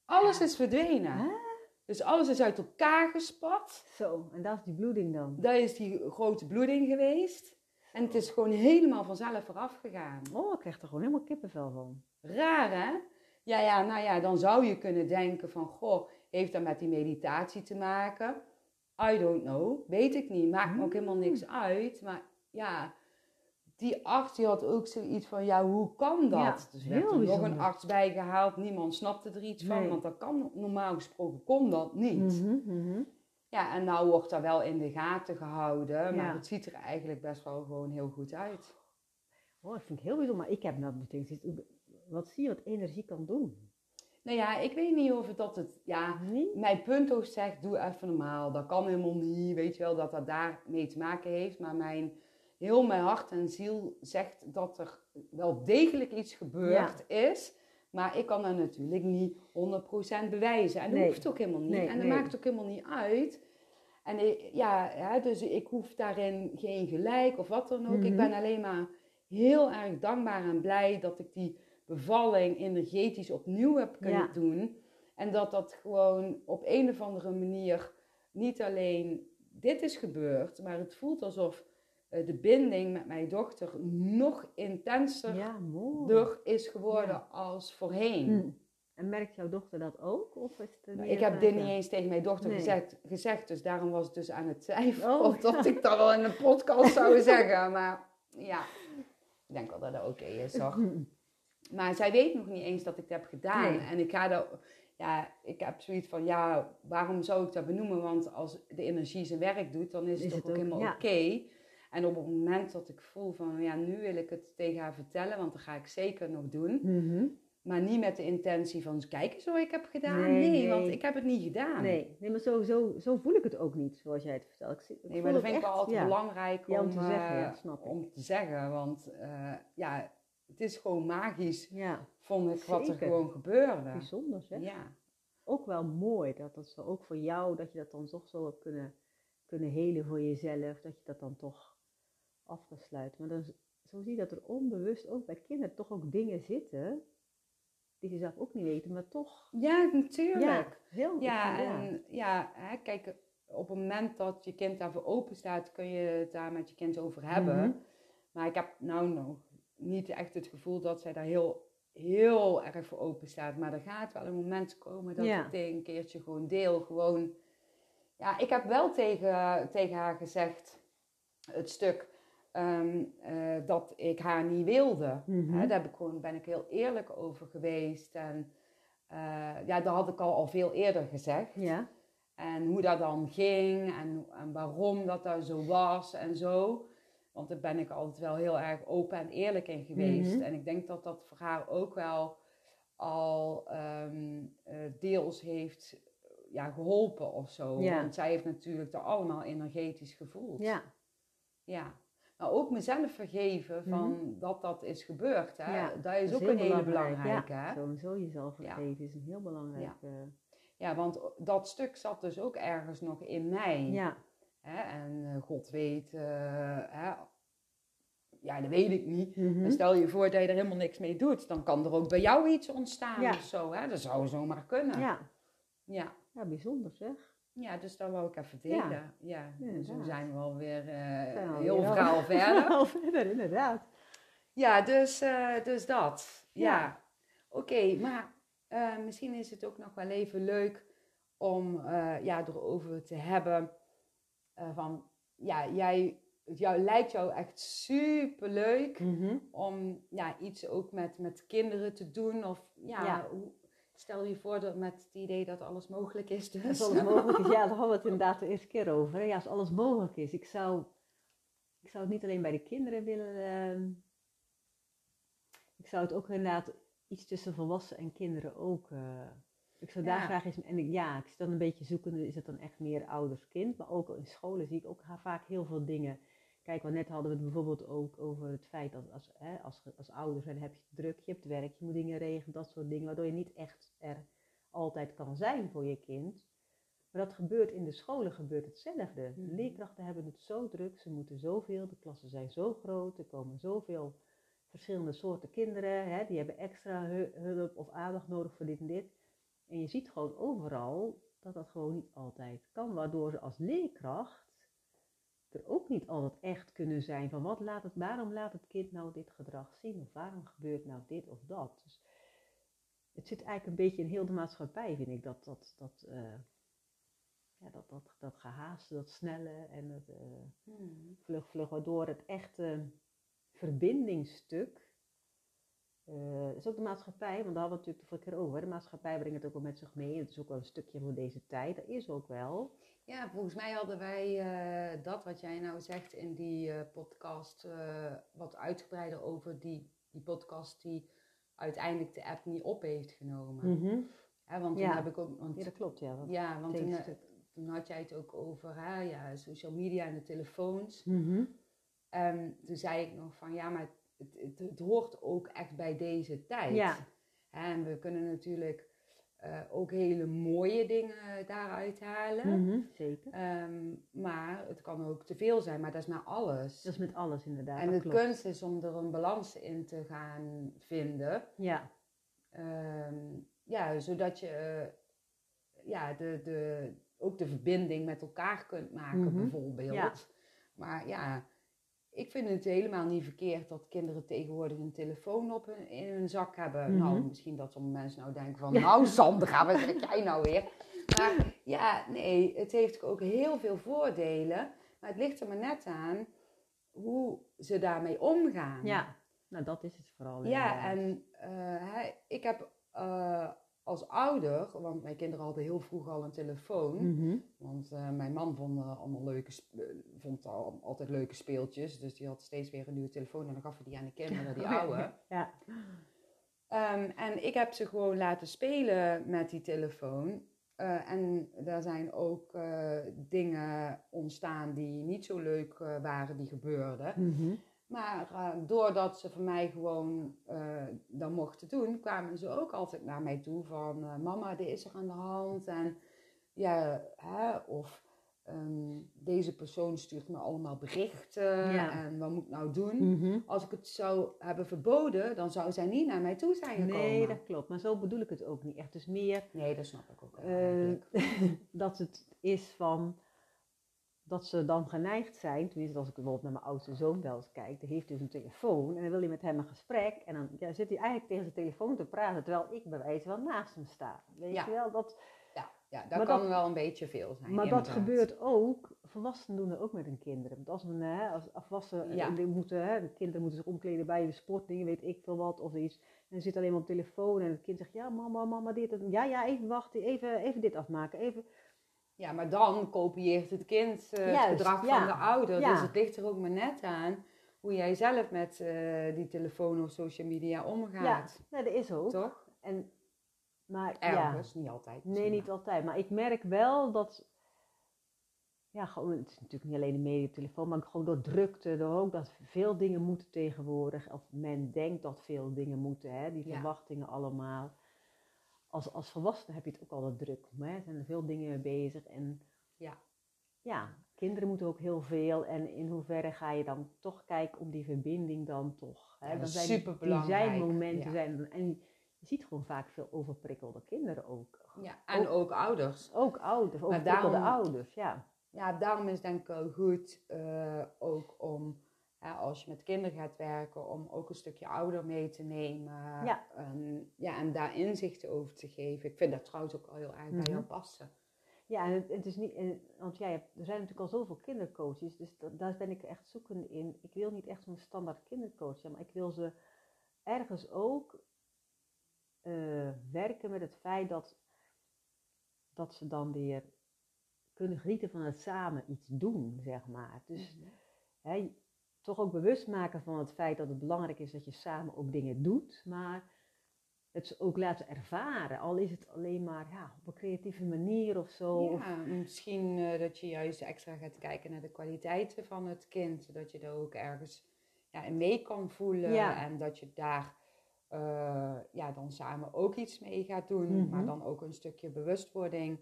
Alles is verdwenen. Dus alles is uit elkaar gespat. Zo, en dat is die bloeding dan. Dat is die grote bloeding geweest. En het is gewoon helemaal vanzelf vooraf gegaan. Oh, ik krijg er gewoon helemaal kippenvel van. Raar hè? Ja, ja, nou ja, dan zou je kunnen denken van, goh, heeft dat met die meditatie te maken? I don't know, weet ik niet, maakt me ook helemaal niks uit. Maar ja, die arts die had ook zoiets van, ja, hoe kan dat? Ja, dus er werd er nog een arts bijgehaald, niemand snapte er iets van, Nee. want dat kan normaal gesproken kon dat niet. Mhm, mhm. Ja, en nou wordt dat wel in de gaten gehouden, maar Ja. het ziet er eigenlijk best wel gewoon heel goed uit. Oh, dat vind ik heel bijzonder. Maar ik heb dat meteen. Wat zie je wat energie kan doen? Nou ja, ik weet niet of het dat het, ja, Nee? mijn punthoofd zegt, doe even normaal. Dat kan helemaal niet, weet je wel, dat dat daarmee te maken heeft. Maar mijn, heel mijn hart en ziel zegt dat er wel degelijk iets gebeurd is. Maar ik kan dat natuurlijk niet 100% bewijzen. En dat Nee. hoeft ook helemaal niet. Nee, en dat nee. maakt ook helemaal niet uit. En ik- ja, hè, dus ik hoef daarin geen gelijk of wat dan ook. Ik Mhm. ben alleen maar heel erg dankbaar en blij dat ik die bevalling energetisch opnieuw heb kunnen Ja. doen. En dat dat gewoon op een of andere manier niet alleen dit is gebeurd, maar het voelt alsof eh, de binding met mijn dochter nog intenser Ja, mooi. door is geworden Ja. als voorheen. Hm. En merkt jouw dochter dat ook? Of is het Nou, ik heb dit niet eens tegen mijn dochter Nee. gezegd, gezegd, dus daarom was het dus aan het twijfelen Oh, of dat ik dat wel in een podcast zou zeggen. Maar ja, ik denk wel dat dat oké is, hoor. Maar zij weet nog niet eens dat ik dat heb gedaan. Nee. En ik ga dat, ja, ik heb zoiets van, ja, waarom zou ik dat benoemen? Want als de energie zijn werk doet, dan is het toch het ook ook, helemaal ja. oké. En op het moment dat ik voel van, ja, nu wil ik het tegen haar vertellen, want dat ga ik zeker nog doen. Mhm. Maar niet met de intentie van, kijk eens wat ik heb gedaan. Nee, Nee, nee. want ik heb het niet gedaan. Nee, nee, maar zo, zo, zo voel ik het ook niet, zoals jij het vertelt. Ik, Nee, maar dat het vind ik wel altijd ja. belangrijk om, Ja, om te zeggen, eh, ja, snap ik. om te zeggen. Want eh, ja, het is gewoon magisch, Ja, vond ik, wat er gewoon gebeurde. bijzonder zeg. Ja. Ook wel mooi dat dat zo, ook voor jou, dat je dat dan toch zo hebt kunnen, kunnen helen voor jezelf. Dat je dat dan toch af kan sluiten. Maar dan, zo zie je dat er onbewust ook bij kinderen toch ook dingen zitten, die ze zelf ook niet weten, maar toch. ja, natuurlijk. Ja, heel Ja, ja. en ja, hè, kijk, op het moment dat je kind daarvoor open staat, kun je het daar met je kind over hebben. Mhm. Maar ik heb nou nog niet echt het gevoel dat zij daar heel, heel erg voor open staat. Maar er gaat wel een moment komen dat Ja. ik dit een keertje gewoon deel. Gewoon, ja, ik heb wel tegen, tegen haar gezegd, het stuk, ehm, eh, dat ik haar niet wilde. Mhm. Daar heb ik gewoon, ben ik heel eerlijk over geweest. En eh, ja, dat had ik al, al veel eerder gezegd. Ja, En hoe dat dan ging en, en waarom dat daar zo was en zo. Want daar ben ik altijd wel heel erg open en eerlijk in geweest. Mhm. En ik denk dat dat voor haar ook wel al ehm, eh, deels heeft eh, ja, geholpen of zo. Ja. Want zij heeft natuurlijk dat allemaal energetisch gevoeld. ja, ja. Maar ook mezelf vergeven van dat dat is gebeurd. Hè? Mhm. Ja, dat is ook een hele belangrijk. belangrijke. Ja, hè? sowieso jezelf vergeven is een heel belangrijk. Ja, Ja, want dat stuk zat dus ook ergens nog in mij. ja. Hè? En eh, God weet, eh, hè? ja, dat weet ik niet. Mhm. Stel je voor dat je er helemaal niks mee doet, dan kan er ook bij jou iets ontstaan Ja. of zo. Hè? Dat zou zomaar kunnen. ja. Ja. ja, bijzonder zeg. Ja, dus dat wou ik even delen. Ja. Zo Inderdaad. zijn we alweer eh Zijn heel alweer al- verhaal verder. Verder, inderdaad. Ja, dus, dus dat. Ja. Ja. Oké, maar misschien is het ook nog wel even leuk om ja, erover te hebben eh, van ja, jij, jou, lijkt jou echt super leuk Mhm. om ja, iets ook met, met kinderen te doen. Of ja, Ja. hoe- stel je voor dat met het idee dat alles mogelijk is. Dus. Alles mogelijk is, ja, daar hadden we het inderdaad de eerste keer over. hè. Ja, als alles mogelijk is. Ik zou, ik zou het niet alleen bij de kinderen willen. ehm, ik zou het ook inderdaad iets tussen volwassenen en kinderen ook. eh, ik zou daar Ja. graag eens. En ik, ja, ik zit dan een beetje zoekende. Is het dan echt meer ouders-kind? Maar ook in scholen zie ik ook vaak heel veel dingen. Kijk, want net hadden we het bijvoorbeeld ook over het feit dat als, hè, als, als ouder zijn, heb je het druk, je hebt werk, je moet dingen regelen, dat soort dingen, waardoor je niet echt er altijd kan zijn voor je kind. Maar dat gebeurt in de scholen gebeurt hetzelfde. De Mhm. leerkrachten hebben het zo druk, ze moeten zoveel, de klassen zijn zo groot, er komen zoveel verschillende soorten kinderen, hè, die hebben extra hu- hulp of aandacht nodig voor dit en dit. En je ziet gewoon overal dat dat gewoon niet altijd kan, waardoor ze als leerkracht er ook niet altijd echt kunnen zijn van wat laat het, waarom laat het kind nou dit gedrag zien of waarom gebeurt nou dit of dat. Dus het zit eigenlijk een beetje in heel de maatschappij, vind ik, dat, dat, dat, eh, ja, dat, dat, dat gehaaste, dat snelle en het eh, Hmm. vlug, vlug, waardoor het echte verbindingsstuk, dat is ook de maatschappij, want daar hadden we natuurlijk de vorige keer over, de maatschappij brengt het ook wel met zich mee, het is ook wel een stukje voor deze tijd, dat is ook wel. Ja, volgens mij hadden wij eh, dat wat jij nou zegt in die eh, podcast wat uitgebreider over die, die podcast die uiteindelijk de app niet op heeft genomen. Hè, want toen Ja. heb ik ook, want, Ja, dat klopt, ja. dat- ja, want toen, had jij het ook over hè, ja, social media en de telefoons. Mhm. En toen zei ik nog van ja, maar het, het, het hoort ook echt bij deze tijd. Ja. En we kunnen natuurlijk eh, ook hele mooie dingen daaruit halen. Mhm, Zeker. Ehm, maar het kan ook te veel zijn, maar dat is maar alles. Dat is met alles inderdaad. en de klopt. kunst is om er een balans in te gaan vinden. Ja, Ehm, ja, zodat je eh, ja, de, de, ook de verbinding met elkaar kunt maken, Mhm. bijvoorbeeld. Ja. Maar ja, ik vind het helemaal niet verkeerd dat kinderen tegenwoordig een telefoon op hun, in hun zak hebben. Mhm. Nou, misschien dat sommige mensen nou denken van, nou Sandra, wat zeg jij nou weer? Maar ja, nee, het heeft ook heel veel voordelen. Maar het ligt er maar net aan hoe ze daarmee omgaan. ja. Nou, dat is het vooral. Ja, inderdaad. en eh, ik heb eh, als ouder, want mijn kinderen hadden heel vroeg al een telefoon. Mhm. Want eh, mijn man vond, eh, allemaal leuke, eh, vond al, altijd leuke speeltjes. Dus die had steeds weer een nieuwe telefoon en dan gaf hij die aan de kinderen, die oude. Ja. Ehm, en ik heb ze gewoon laten spelen met die telefoon. En daar zijn ook dingen ontstaan die niet zo leuk waren, die gebeurden. Mhm. Maar eh, doordat ze van mij gewoon eh dat mochten doen, kwamen ze ook altijd naar mij toe van eh, mama, dit is er aan de hand. En ja, hè, of ehm, deze persoon stuurt me allemaal berichten Ja. en wat moet ik nou doen? Mhm. Als ik het zou hebben verboden, dan zou zij niet naar mij toe zijn gekomen. Nee, dat klopt. Maar zo bedoel ik het ook niet echt. Dus meer Nee, dat snap ik ook dat het is van dat ze dan geneigd zijn, tenminste als ik bijvoorbeeld naar mijn oudste zoon wel eens kijk, die heeft dus een telefoon en dan wil hij met hem een gesprek en dan ja, zit hij eigenlijk tegen zijn telefoon te praten, terwijl ik bij wijze van naast hem sta. Weet Ja. je wel, dat, ja, ja, dat kan dat- wel een beetje veel zijn. maar dat gebeurt ook, volwassenen doen dat ook met hun kinderen. Want als een hè, als afwassen, Ja. die moeten, hè, de kinderen moeten zich omkleden bij de sportdingen, weet ik veel wat, of iets. En dan zit alleen maar op telefoon en het kind zegt, ja mama, mama dit, en, ja, ja, even wachten, even, even dit afmaken, even... Ja, maar dan kopieert het kind eh, het gedrag ja. van de ouder. Ja. Dus het ligt er ook maar net aan hoe jij zelf met eh, die telefoon of social media omgaat. Ja, dat is ook. Toch? En, maar ja, Ergens, niet altijd. nee, niet altijd. Maar ik merk wel dat, ja, gewoon, het is natuurlijk niet alleen de media, telefoon, maar gewoon door drukte, door ook dat veel dingen moeten tegenwoordig. Of men denkt dat veel dingen moeten, hè, die Ja. verwachtingen allemaal. Als, als volwassene heb je het ook al wat druk. Hè? Er zijn veel dingen mee bezig. En Ja. ja, kinderen moeten ook heel veel. En in hoeverre ga je dan toch kijken om die verbinding dan toch. Hè? Ja, dan dat is zijn die- superbelangrijk, Die zijn momenten. ja. Zijn, en je ziet gewoon vaak veel overprikkelde kinderen ook. Ja, en ook, ouders. Ook ouders, overprikkelde daarom- ouders, ja. Ja, daarom is denk ik wel goed eh, ook om, als je met kinderen gaat werken, om ook een stukje ouder mee te nemen. Ja. En, ja, en daar inzichten over te geven. Ik vind dat trouwens ook al heel erg bij jou Mhm. passen. Ja, en het, het is niet, want jij hebt, er zijn natuurlijk al zoveel kindercoaches, dus da- daar ben ik echt zoekende in. Ik wil niet echt zo'n standaard kindercoach zijn, maar ik wil ze ergens ook eh, werken met het feit dat, dat ze dan weer kunnen genieten van het samen iets doen, zeg maar. Dus hè, toch ook bewust maken van het feit dat het belangrijk is dat je samen ook dingen doet, maar het ook laten ervaren. Al is het alleen maar ja, op een creatieve manier of zo. of- Ja, misschien eh, dat je juist extra gaat kijken naar de kwaliteiten van het kind. Zodat je er ook ergens ja, in mee kan voelen. Ja. En dat je daar eh, ja, dan samen ook iets mee gaat doen. Mhm. Maar dan ook een stukje bewustwording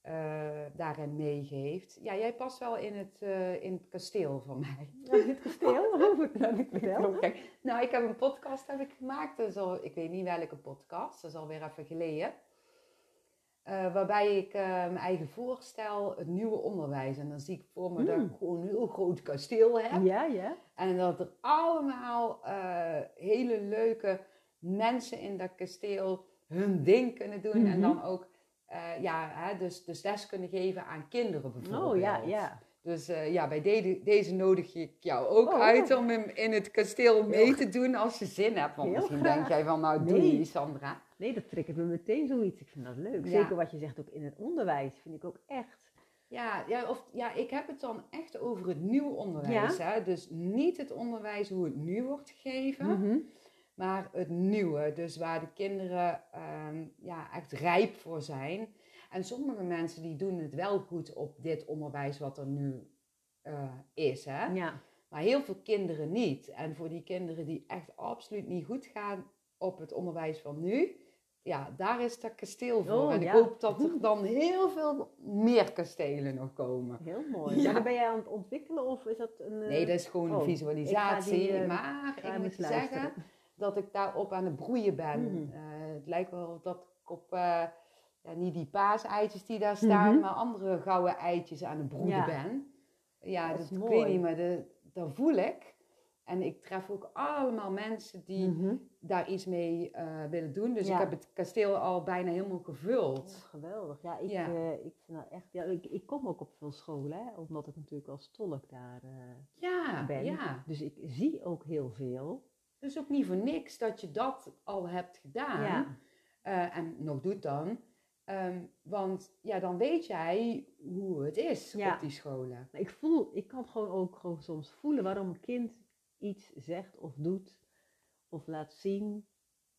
eh, daarin meegeeft. Ja, jij past wel in het, eh, in het kasteel van mij. Ja, dit kasteel, vertel. Kijk, nou, ik heb een podcast heb ik gemaakt. Is al, ik weet niet welke podcast. Dat is alweer even geleden. Eh, waarbij ik mijn eigen voorstel, het nieuwe onderwijs. En dan zie ik voor me dat ik gewoon een heel groot kasteel heb. Ja, ja. En dat er allemaal hele leuke mensen in dat kasteel hun ding kunnen doen. En Mhm. dan ook eh, ja, hè, dus, dus les kunnen geven aan kinderen bijvoorbeeld. Oh ja, ja. Dus eh, ja, bij de- deze nodig ik jou ook Oh, uit om hem in het kasteel mee te doen als je zin hebt. Want Heel misschien graag. denk jij van, nou doe Nee. niet, Sandra. Nee, dat triggert me meteen zoiets. Ik vind dat leuk. Ja. Zeker wat je zegt ook in het onderwijs, vind ik ook echt. Ja, ja, of, ja, ik heb het dan echt over het nieuwe onderwijs. Hè? Dus niet het onderwijs hoe het nu wordt gegeven, Mhm. Maar het nieuwe. Dus waar de kinderen ehm, ja, echt rijp voor zijn. En sommige mensen die doen het wel goed op dit onderwijs wat er nu eh, is. Hè? Ja. Maar heel veel kinderen niet. En voor die kinderen die echt absoluut niet goed gaan op het onderwijs van nu, ja, daar is dat kasteel voor. Oh, en ik ja. hoop dat er dan heel veel meer kastelen nog komen. Heel mooi. Ja. Maar ben jij aan het ontwikkelen of is dat een... eh, Nee, dat is gewoon oh, een visualisatie. ik ga die, eh, maar ik moet zeggen dat ik daarop aan het broeien ben. Mhm. Eh, het lijkt wel dat ik op, eh, ja, niet die paaseitjes die daar staan, Mhm. maar andere gouden eitjes aan het broeden Ja. ben. Ja, Dat dat, is ik mooi. weet niet, maar de, dat voel ik. En ik tref ook allemaal mensen die Mhm. daar iets mee eh, willen doen. Dus Ja. ik heb het kasteel al bijna helemaal Oh, gevuld. geweldig. Ja, ik, Ja. ik vind dat echt... Ja, ik, ik kom ook op veel scholen, hè, omdat ik natuurlijk als tolk daar eh, Ja, ben. ja. Dus ik zie ook heel veel. Dus ook niet voor niks dat je dat al hebt gedaan. Ja. eh, en nog doet dan. Ehm, want ja, dan weet jij hoe het is Ja. op die scholen. Maar ik voel, ik kan gewoon ook gewoon soms voelen waarom een kind iets zegt of doet of laat zien.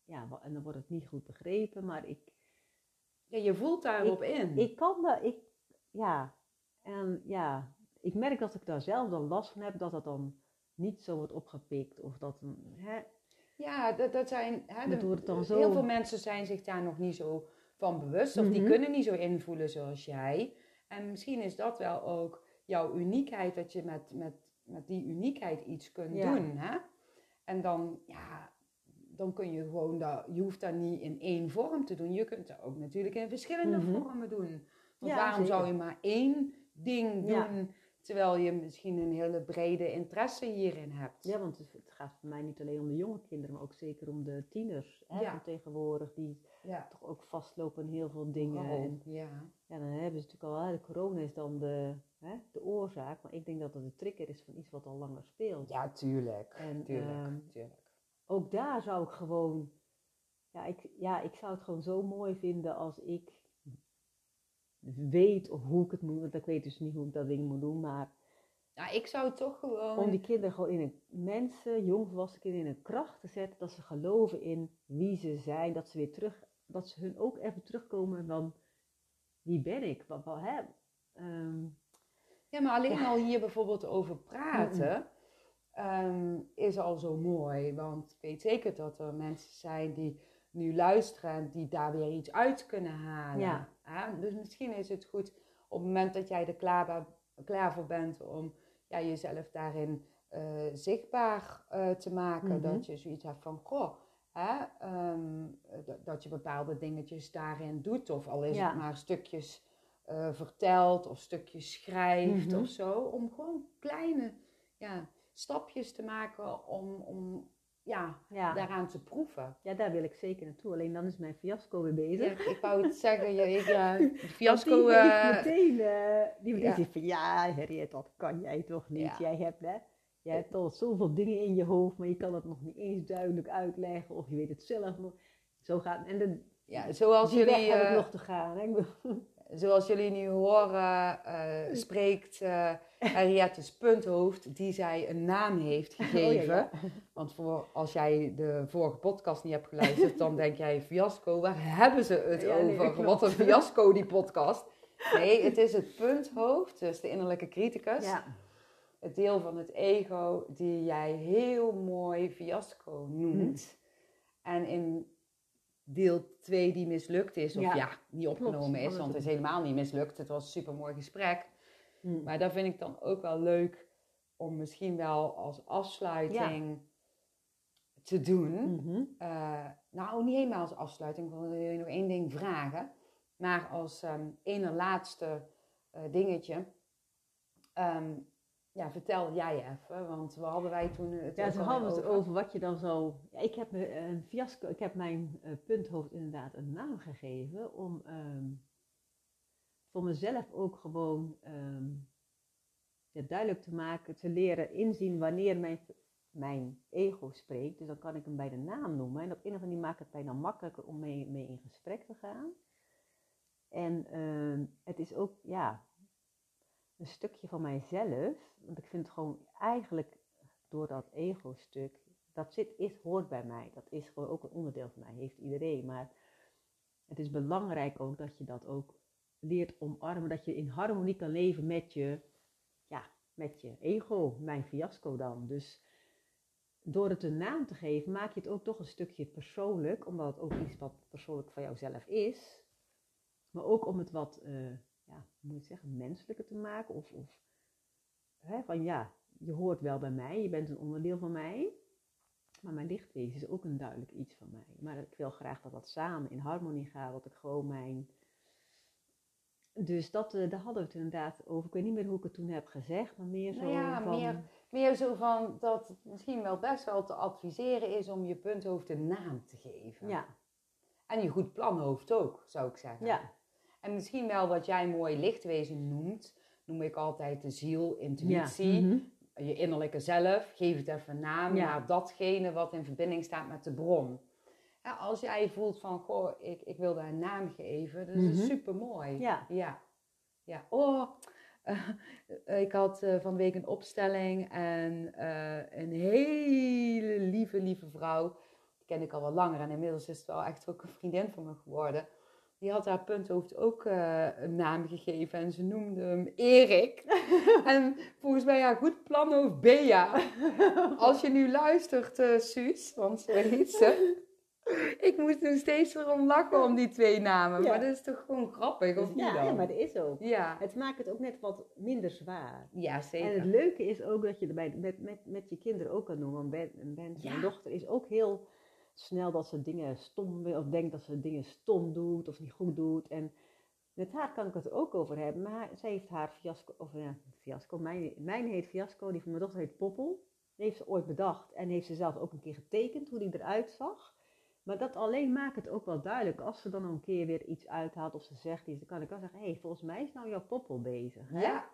Ja, en dan wordt het niet goed begrepen, maar ik, Ja, je voelt daarop in. ik kan dat, ik, ja, en ja, ik merk dat ik daar zelf dan last van heb, dat dat dan niet zo wordt opgepikt of dat, een- hè, Ja, dat, dat zijn. Hè, Dat de- wordt dan zo- Heel veel mensen zijn zich daar nog niet zo van bewust. Of die Mhm. kunnen niet zo invoelen zoals jij. En misschien is dat wel ook jouw uniekheid, dat je met, met, met die uniekheid iets kunt Ja. doen. Hè? En dan, ja, dan kun je gewoon, dat, je hoeft dat niet in één vorm te doen. Je kunt dat ook natuurlijk in verschillende Mhm. vormen doen. Want Ja, waarom zou je maar één ding doen, Ja. Terwijl je misschien een hele brede interesse hierin hebt? ja, want het, gaat voor mij niet alleen om de jonge kinderen, maar ook zeker om de tieners hè, Ja. van tegenwoordig, die Ja. toch ook vastlopen in heel veel dingen. Vooral, En, ja. Ja, dan hebben ze natuurlijk al, hè, de corona is dan de, hè, de oorzaak, maar ik denk dat het de trigger is van iets wat al langer speelt. Ja, tuurlijk. En, tuurlijk, ehm, tuurlijk. Ook daar zou ik gewoon, ja ik, ja, ik zou het gewoon zo mooi vinden als ik weet of hoe ik het moet, want ik weet dus niet hoe ik dat ding moet doen, maar Nou, ik zou toch gewoon... om die kinderen gewoon in een, mensen, jongvolwassen kinderen in een kracht te zetten, dat ze geloven in wie ze zijn, dat ze weer terug, dat ze hun ook even terugkomen van wie ben ik, wat, wat, hè, ehm, Ja, maar alleen al hier bijvoorbeeld over praten ehm, is al zo mooi. Want ik weet zeker dat er mensen zijn die nu luisteren en die daar weer iets uit kunnen halen. Ja. Dus misschien is het goed op het moment dat jij er klaar, klaar voor bent om ja, jezelf daarin eh, zichtbaar eh, te maken. Mhm. Dat je zoiets hebt van, goh, hè, ehm, dat, dat je bepaalde dingetjes daarin doet. Of al is Ja. het maar stukjes eh, vertelt of stukjes schrijft Mhm. of zo. Om gewoon kleine ja, stapjes te maken om, om ja, Ja. daaraan te proeven. ja, daar wil ik zeker naartoe. Alleen dan is mijn fiasco weer bezig. Ja, ik wou het zeggen, ik, de Want fiasco... die eh, heeft meteen, eh, die meteen ja. zegt van ja, Harriet, dat kan jij toch niet. Jij hebt, hè, jij hebt al zoveel dingen in je hoofd, maar je kan het nog niet eens duidelijk uitleggen of je weet het zelf nog. Zo gaat en de, ja, zoals jullie, heb ik eh, nog te gaan. Hè? Zoals jullie nu horen, eh, spreekt eh Henriette's punthoofd, die zij een naam heeft gegeven. Oh, ja, ja. Want voor, als jij de vorige podcast niet hebt geluisterd, dan denk jij fiasco, waar hebben ze het Ja, over? Wat een fiasco die podcast. Nee, het is het punthoofd, dus de innerlijke criticus. Ja. Het deel van het ego die jij heel mooi fiasco noemt. En in deel 2 die mislukt is, of ja, Ja, niet opgenomen is, want het is helemaal niet mislukt. Het was een super mooi gesprek. Hm. Maar dat vind ik dan ook wel leuk om misschien wel als afsluiting te doen. Mhm. Eh, nou, niet helemaal als afsluiting, want ik wil je nog één ding vragen. Maar als ehm ene laatste eh, dingetje. Ehm, ja, vertel jij even, want we hadden wij toen het Ja, al hadden het over. over wat je dan zo. Ja, ik heb me een fiasco, ik heb mijn eh, punthoofd inderdaad een naam gegeven om ehm, voor mezelf ook gewoon ehm, ja, duidelijk te maken, te leren inzien wanneer mijn, mijn ego spreekt. Dus dan kan ik hem bij de naam noemen. En op een of andere manier maakt het mij dan makkelijker om mee, mee in gesprek te gaan. En ehm, het is ook, ja, een stukje van mijzelf. Want ik vind het gewoon eigenlijk door dat ego-stuk, dat zit, is, hoort bij mij. Dat is gewoon ook een onderdeel van mij, heeft iedereen. Maar het is belangrijk ook dat je dat ook leert omarmen, dat je in harmonie kan leven met je, ja, met je ego, mijn fiasco dan. Dus door het een naam te geven, maak je het ook toch een stukje persoonlijk, omdat het ook iets wat persoonlijk van jouzelf is. Maar ook om het wat, eh, ja, hoe moet je zeggen, menselijker te maken. Of, of hè, van ja, je hoort wel bij mij, je bent een onderdeel van mij. Maar mijn lichtwezen is ook een duidelijk iets van mij. Maar ik wil graag dat dat samen in harmonie gaat, dat ik gewoon mijn... Dus dat, eh, daar hadden we het inderdaad over. Ik weet niet meer hoe ik het toen heb gezegd, maar meer zo Nou ja, van... meer- Meer zo van dat het misschien wel best wel te adviseren is om je punthoofd een naam te geven. Ja, En je goed planhoofd ook, zou ik zeggen. ja, En misschien wel wat jij mooi lichtwezen noemt, noem ik altijd de ziel, intuïtie, Ja, mhm. je innerlijke zelf. Geef het even een naam Ja. naar datgene wat in verbinding staat met de bron. Ja, als jij voelt van, goh, ik, ik wil daar een naam geven, dat is Mhm. super mooi. Ja. Ja. ja. Oh, eh, eh, ik had eh, van de week een opstelling en een hele lieve, lieve vrouw, die ken ik al wat langer en inmiddels is het wel echt ook een vriendin van me geworden. Die had haar punthoofd ook eh, een naam gegeven en ze noemde hem Erik. en volgens mij ja, goed planhoofd Bea. Als je nu luistert, eh Suus, want zo heet ze. Ik moest nog steeds erom lachen om die twee namen. Ja. Maar dat is toch gewoon grappig, of niet ja, dan? ja, maar dat is ook. Ja, Het maakt het ook net wat minder zwaar. ja En zeker. het leuke is ook dat je erbij met, met, met je kinderen ook kan doen. Want Ben, ben Ja. mijn dochter is ook heel snel dat ze dingen stom wil, of denkt dat ze dingen stom doet of niet goed doet. En met haar kan ik het ook over hebben. Maar zij heeft haar fiasco, of ja, fiasco, mijn, mijn heet fiasco, die van mijn dochter heet Poppel. Die heeft ze ooit bedacht en heeft ze zelf ook een keer getekend hoe die eruit zag. Maar dat alleen maakt het ook wel duidelijk. Als ze dan een keer weer iets uithaalt of ze zegt iets, dan kan ik wel zeggen, hé, hey, volgens mij is nou jouw Poppel bezig. Hè? Ja,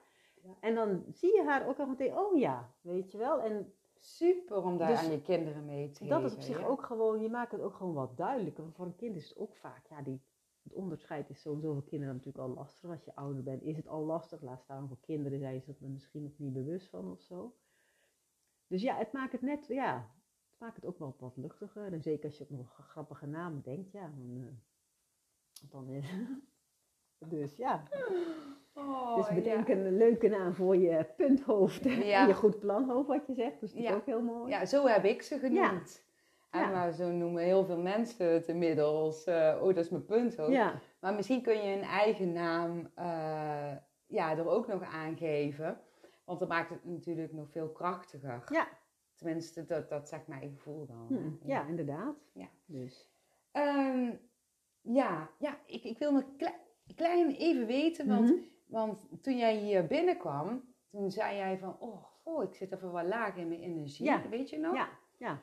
En dan zie je haar ook al meteen, oh ja, weet je wel. En super om daar Dus aan je kinderen mee te dat is op zich ja. ook gewoon, je maakt het ook gewoon wat duidelijker. Want voor een kind is het ook vaak, ja, die, het onderscheid is sowieso voor kinderen natuurlijk al lastig. Als je ouder bent, is het al lastig. Laat staan voor kinderen, zijn ze er misschien nog niet bewust van of zo. Dus ja, het maakt het net, ja, het maakt het ook wel wat luchtiger. En zeker als je op nog een grappige naam denkt, ja, dan, eh, dan is Dus ja, Oh, dus ja. bedenk een leuke naam voor je punthoofd Ja. en je goed planhoofd, wat je zegt. Dus dat is Ja. ook heel mooi. Ja, zo heb ik ze genoemd. En maar zo noemen heel veel mensen het inmiddels. eh, oh, dat is mijn punthoofd. ja. Maar misschien kun je een eigen naam eh, ja, er ook nog aangeven. Want dat maakt het natuurlijk nog veel krachtiger. Ja. Tenminste, dat, dat zegt mijn gevoel dan. Hm, ja, inderdaad. Ja. Dus. Ehm, ja, ja ik, ik wil nog klei- klein even weten, want, Mhm. Want toen jij hier binnenkwam, toen zei jij van, oh, ik zit even wat laag in mijn energie. Ja. Weet je nog? Ja, ja.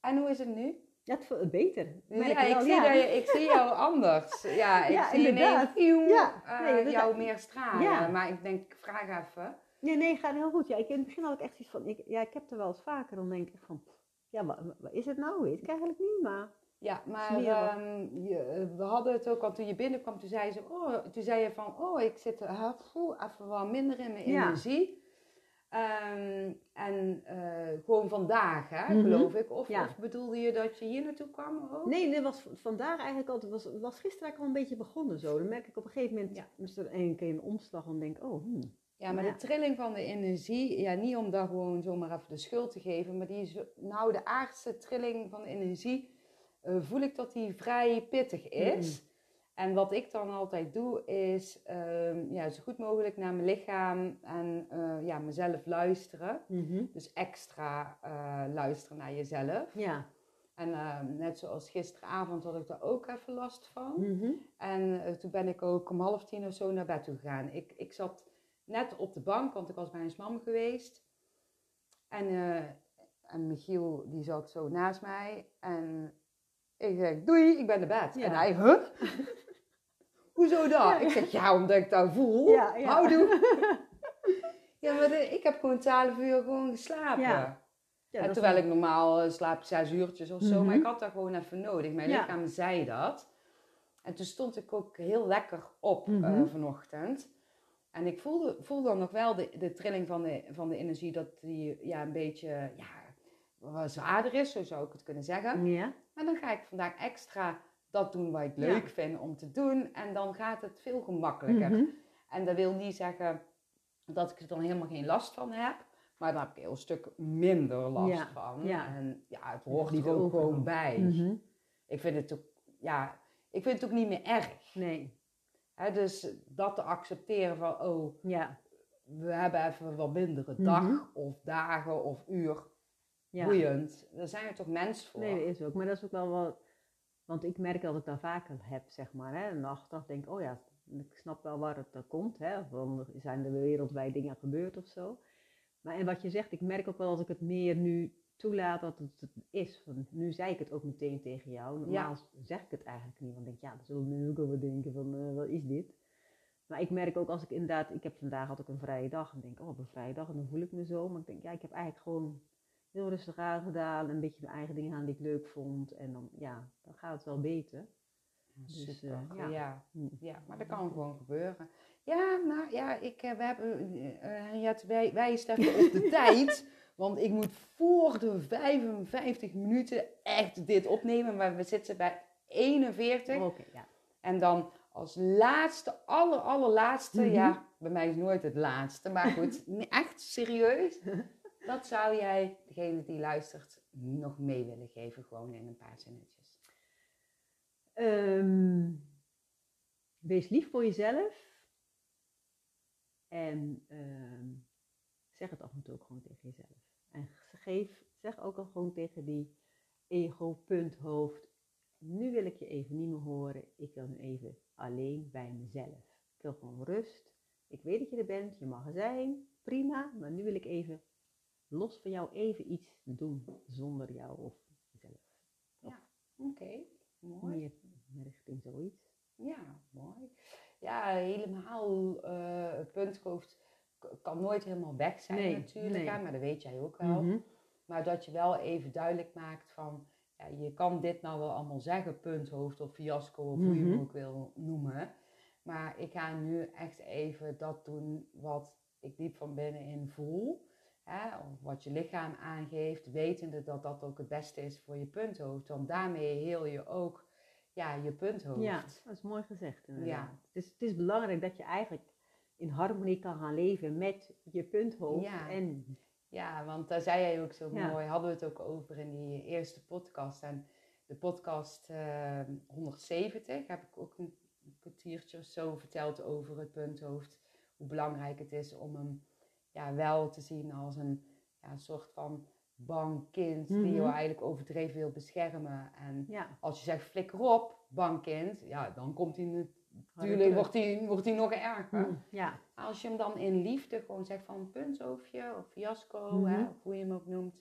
En hoe is het nu? Ja, het voelt beter. merk ja, ik wel, zie, ja. Je, ik zie jou anders. Ja, ik Ja, zie inderdaad. ineens Ja, eh, nee, jou meer stralen. Ja. Maar ik denk, ik vraag even. Nee, nee, gaat heel goed. Ja, ik, in het begin had ik echt iets van, ik, ja, ik heb er wel eens vaker, dan denk ik van, ja, wat, wat is het nou? Weet ik eigenlijk niet, maar... Ja, maar ehm, je, we hadden het ook al toen je binnenkwam. Toen zei, ze, oh, toen zei je van, oh, ik zit uh, poeh, even wat minder in mijn Ja. energie. Ehm, en eh, gewoon vandaag, hè, Mhm. geloof ik. Of, Ja. of bedoelde je dat je hier naartoe kwam ook? Nee, dit was vandaag eigenlijk al, het was, was gisteren al een beetje begonnen zo. Dan merk ik op een gegeven moment, Ja. er een keer een omslag en denk, oh, hmm. Ja, maar Ja. de trilling van de energie, ja, niet om daar gewoon zomaar even de schuld te geven, maar die is, nou, de aardse trilling van de energie, eh, voel ik dat die vrij pittig is. En wat ik dan altijd doe, is ehm, ja, zo goed mogelijk naar mijn lichaam en eh, ja, mezelf luisteren. Mhm. Dus extra eh, luisteren naar jezelf. Ja. En ehm, net zoals gisteravond had ik daar ook even last van. Mhm. En toen ben ik ook om half tien of zo naar bed toe gegaan. Ik, ik zat net op de bank, want ik was bij een mam geweest. En, en Michiel, die zat zo naast mij. En ik zeg, doei, ik ben naar bed. Ja. En hij, huh? Hoezo dat? Ja. Ik zeg, ja, omdat ik dat voel. Ja, ja. Houdoe. ja, maar de- ik heb gewoon twaalf uur gewoon geslapen. En terwijl ik normaal eh, slaap zes uurtjes of zo, Mhm. maar ik had dat gewoon even nodig. Mijn lichaam zei dat. En toen stond ik ook heel lekker op eh, Mhm. vanochtend. En ik voelde, voelde dan nog wel de, de trilling van de, van de energie, dat die ja, een beetje ja, zwaarder is, zo zou ik het kunnen zeggen. Ja. Maar dan ga ik vandaag extra dat doen wat ik Ja. leuk vind om te doen. En dan gaat het veel gemakkelijker. Mhm. En dat wil niet zeggen dat ik er dan helemaal geen last van heb. Maar dan heb ik een heel stuk minder last Ja, van. ja. En ja, het hoort niet er ook gewoon bij. Mhm. Ik vind het ook, ja, ik vind het ook niet meer erg. Nee. Hè, dus dat te accepteren van, oh, Ja. we hebben even wat mindere Mhm. dag of dagen of uur. Ja. Boeiend. Daar zijn we toch mens voor. Nee, dat is ook. Maar dat is ook wel wat. Want ik merk dat ik dat vaker heb, zeg maar. Hè? En achteraf denk ik, oh ja, ik snap wel waar het uh, komt. Hè? Of dan zijn er wereldwijd dingen gebeurd of zo. Maar en wat je zegt, ik merk ook wel als ik het meer nu toelaat dat het het is. Want nu zei ik het ook meteen tegen jou. Normaal zeg ik het eigenlijk niet. Want ik denk, ja, dan zullen mensen ook wel denken van, eh, wat is dit? Maar ik merk ook als ik inderdaad, ik heb vandaag had ik een vrije dag. En denk, oh, op een vrije dag. En dan voel ik me zo. Maar ik denk, ja, ik heb eigenlijk gewoon heel rustig aangedaan. Een beetje mijn eigen dingen aan die ik leuk vond. En dan, ja, dan gaat het wel beter. Dus, eh, ja. ja. ja. Maar dat kan gewoon gebeuren. Ja, nou ja, ik, eh, we hebben, eh, Henriette, wij, wij even op de tijd. Want ik moet voor de 55 minuten echt dit opnemen. Maar we zitten bij 41. Oké, ja. En dan als laatste, aller, allerlaatste, Mhm. ja, bij mij is nooit het laatste, maar goed, echt serieus. Dat zou jij, degene die luistert, nog mee willen geven, gewoon in een paar zinnetjes. Ehm, wees lief voor jezelf. En ehm, zeg het af en toe ook gewoon tegen jezelf. En geef, zeg ook al gewoon tegen die ego, punt, hoofd. Nu wil ik je even niet meer horen. Ik wil nu even alleen bij mezelf. Ik wil gewoon rust. Ik weet dat je er bent. Je mag er zijn. Prima. Maar nu wil ik even los van jou even iets doen zonder jou of jezelf. Oké, mooi. Meer richting zoiets. Ja, mooi. Ja, helemaal eh punthoofd kan nooit helemaal weg zijn Nee, natuurlijk, nee. hè, maar dat weet jij ook wel. Mhm. Maar dat je wel even duidelijk maakt van, ja, je kan dit nou wel allemaal zeggen, punthoofd of fiasco of hoe je Mhm. hem ook wil noemen. Maar ik ga nu echt even dat doen wat ik diep van binnenin voel. Hè, of wat je lichaam aangeeft, wetende dat dat ook het beste is voor je punthoofd. Want daarmee heel je ook ja, je punthoofd. Ja, dat is mooi gezegd inderdaad. Ja. Het, is, het is belangrijk dat je eigenlijk in harmonie kan gaan leven met je punthoofd. Ja. En Ja, want daar zei jij ook zo Ja. mooi, hadden we het ook over in die eerste podcast. En de podcast eh, 170 heb ik ook een kwartiertje of zo verteld over het punthoofd. Hoe belangrijk het is om hem ja, wel te zien als een ja, soort van bang kind die je Mhm. eigenlijk overdreven wil beschermen. En ja, als je zegt flikker op, bang kind, ja, dan komt hij natuurlijk, wordt hij, wordt hij nog erger. Hm, ja, Als je hem dan in liefde gewoon zegt van punthoofdje of fiasco, Mhm. hè, of hoe je hem ook noemt.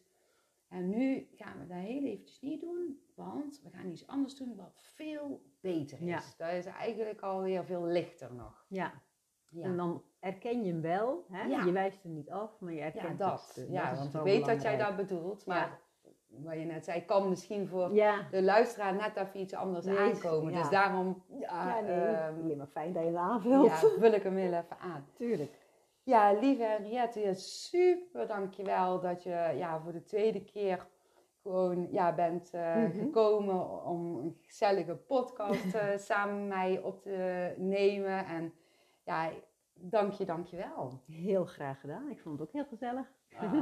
En nu gaan we dat heel eventjes niet doen, want we gaan iets anders doen wat veel beter is. Ja. Dat is eigenlijk alweer veel lichter nog. Ja. Ja, En dan herken je hem wel. Hè? Ja. Je wijst hem niet af, maar je herkent ja het. dat. Ja, is want ik weet dat jij dat bedoelt, maar wat je net zei, kan misschien voor Ja. de luisteraar net even iets anders Nee, aankomen. ja. Dus daarom ja, Ja, nee. ehm, alleen maar fijn dat je het aanvult. ja, vul ik hem heel even aan. Tuurlijk. Ja, lieve Henriette, ja, super dankjewel dat je ja, voor de tweede keer gewoon ja, bent eh, Mhm. gekomen om een gezellige podcast eh, samen met mij op te nemen. En ja, dank je, dank je wel. Heel graag gedaan. Ik vond het ook heel gezellig. Ah,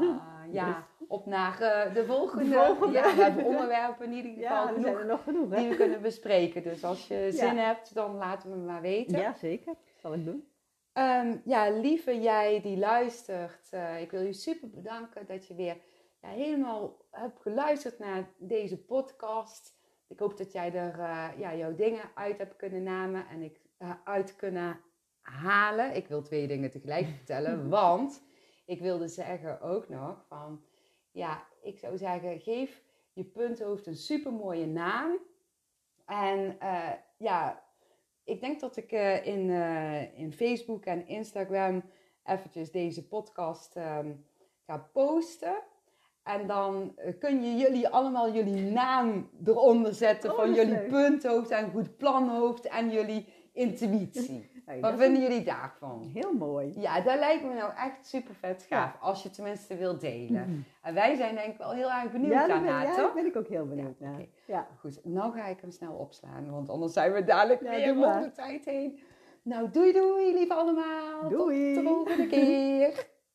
ja, op naar eh, de volgende. De volgende. Ja, we hebben onderwerpen in ieder geval Ja, er zijn genoeg er nog genoeg, hè? die we kunnen bespreken. Dus als je Ja. zin hebt, dan laten we me maar weten. Ja, zeker. Zal ik doen. Ehm, ja, lieve jij die luistert, eh, ik wil je super bedanken dat je weer ja, helemaal hebt geluisterd naar deze podcast. Ik hoop dat jij er eh, ja, jouw dingen uit hebt kunnen namen en ik uit kunnen halen. Ik wil twee dingen tegelijk vertellen, want ik wilde zeggen ook nog van, ja, ik zou zeggen, geef je punthoofd een super mooie naam. En eh, ja, ik denk dat ik eh, in, eh, in Facebook en Instagram eventjes deze podcast ehm, ga posten. En dan kun je jullie allemaal jullie naam eronder zetten Oh, van jullie leuk. punthoofd en goed planhoofd en jullie intuïtie. Hey, Wat vinden jullie daarvan? Heel mooi. Ja, dat lijkt me nou echt super vet gaaf. Als je tenminste wilt delen. En wij zijn denk ik wel heel erg benieuwd ja, daar ben, daarna, ja, toch? daar ben ik ook heel benieuwd Ja, naar. Ja. Goed, nou ga ik hem snel opslaan, want anders zijn we dadelijk Ja, weer over de tijd heen. Nou, doei doei, lieve allemaal. Doei. Tot de volgende keer.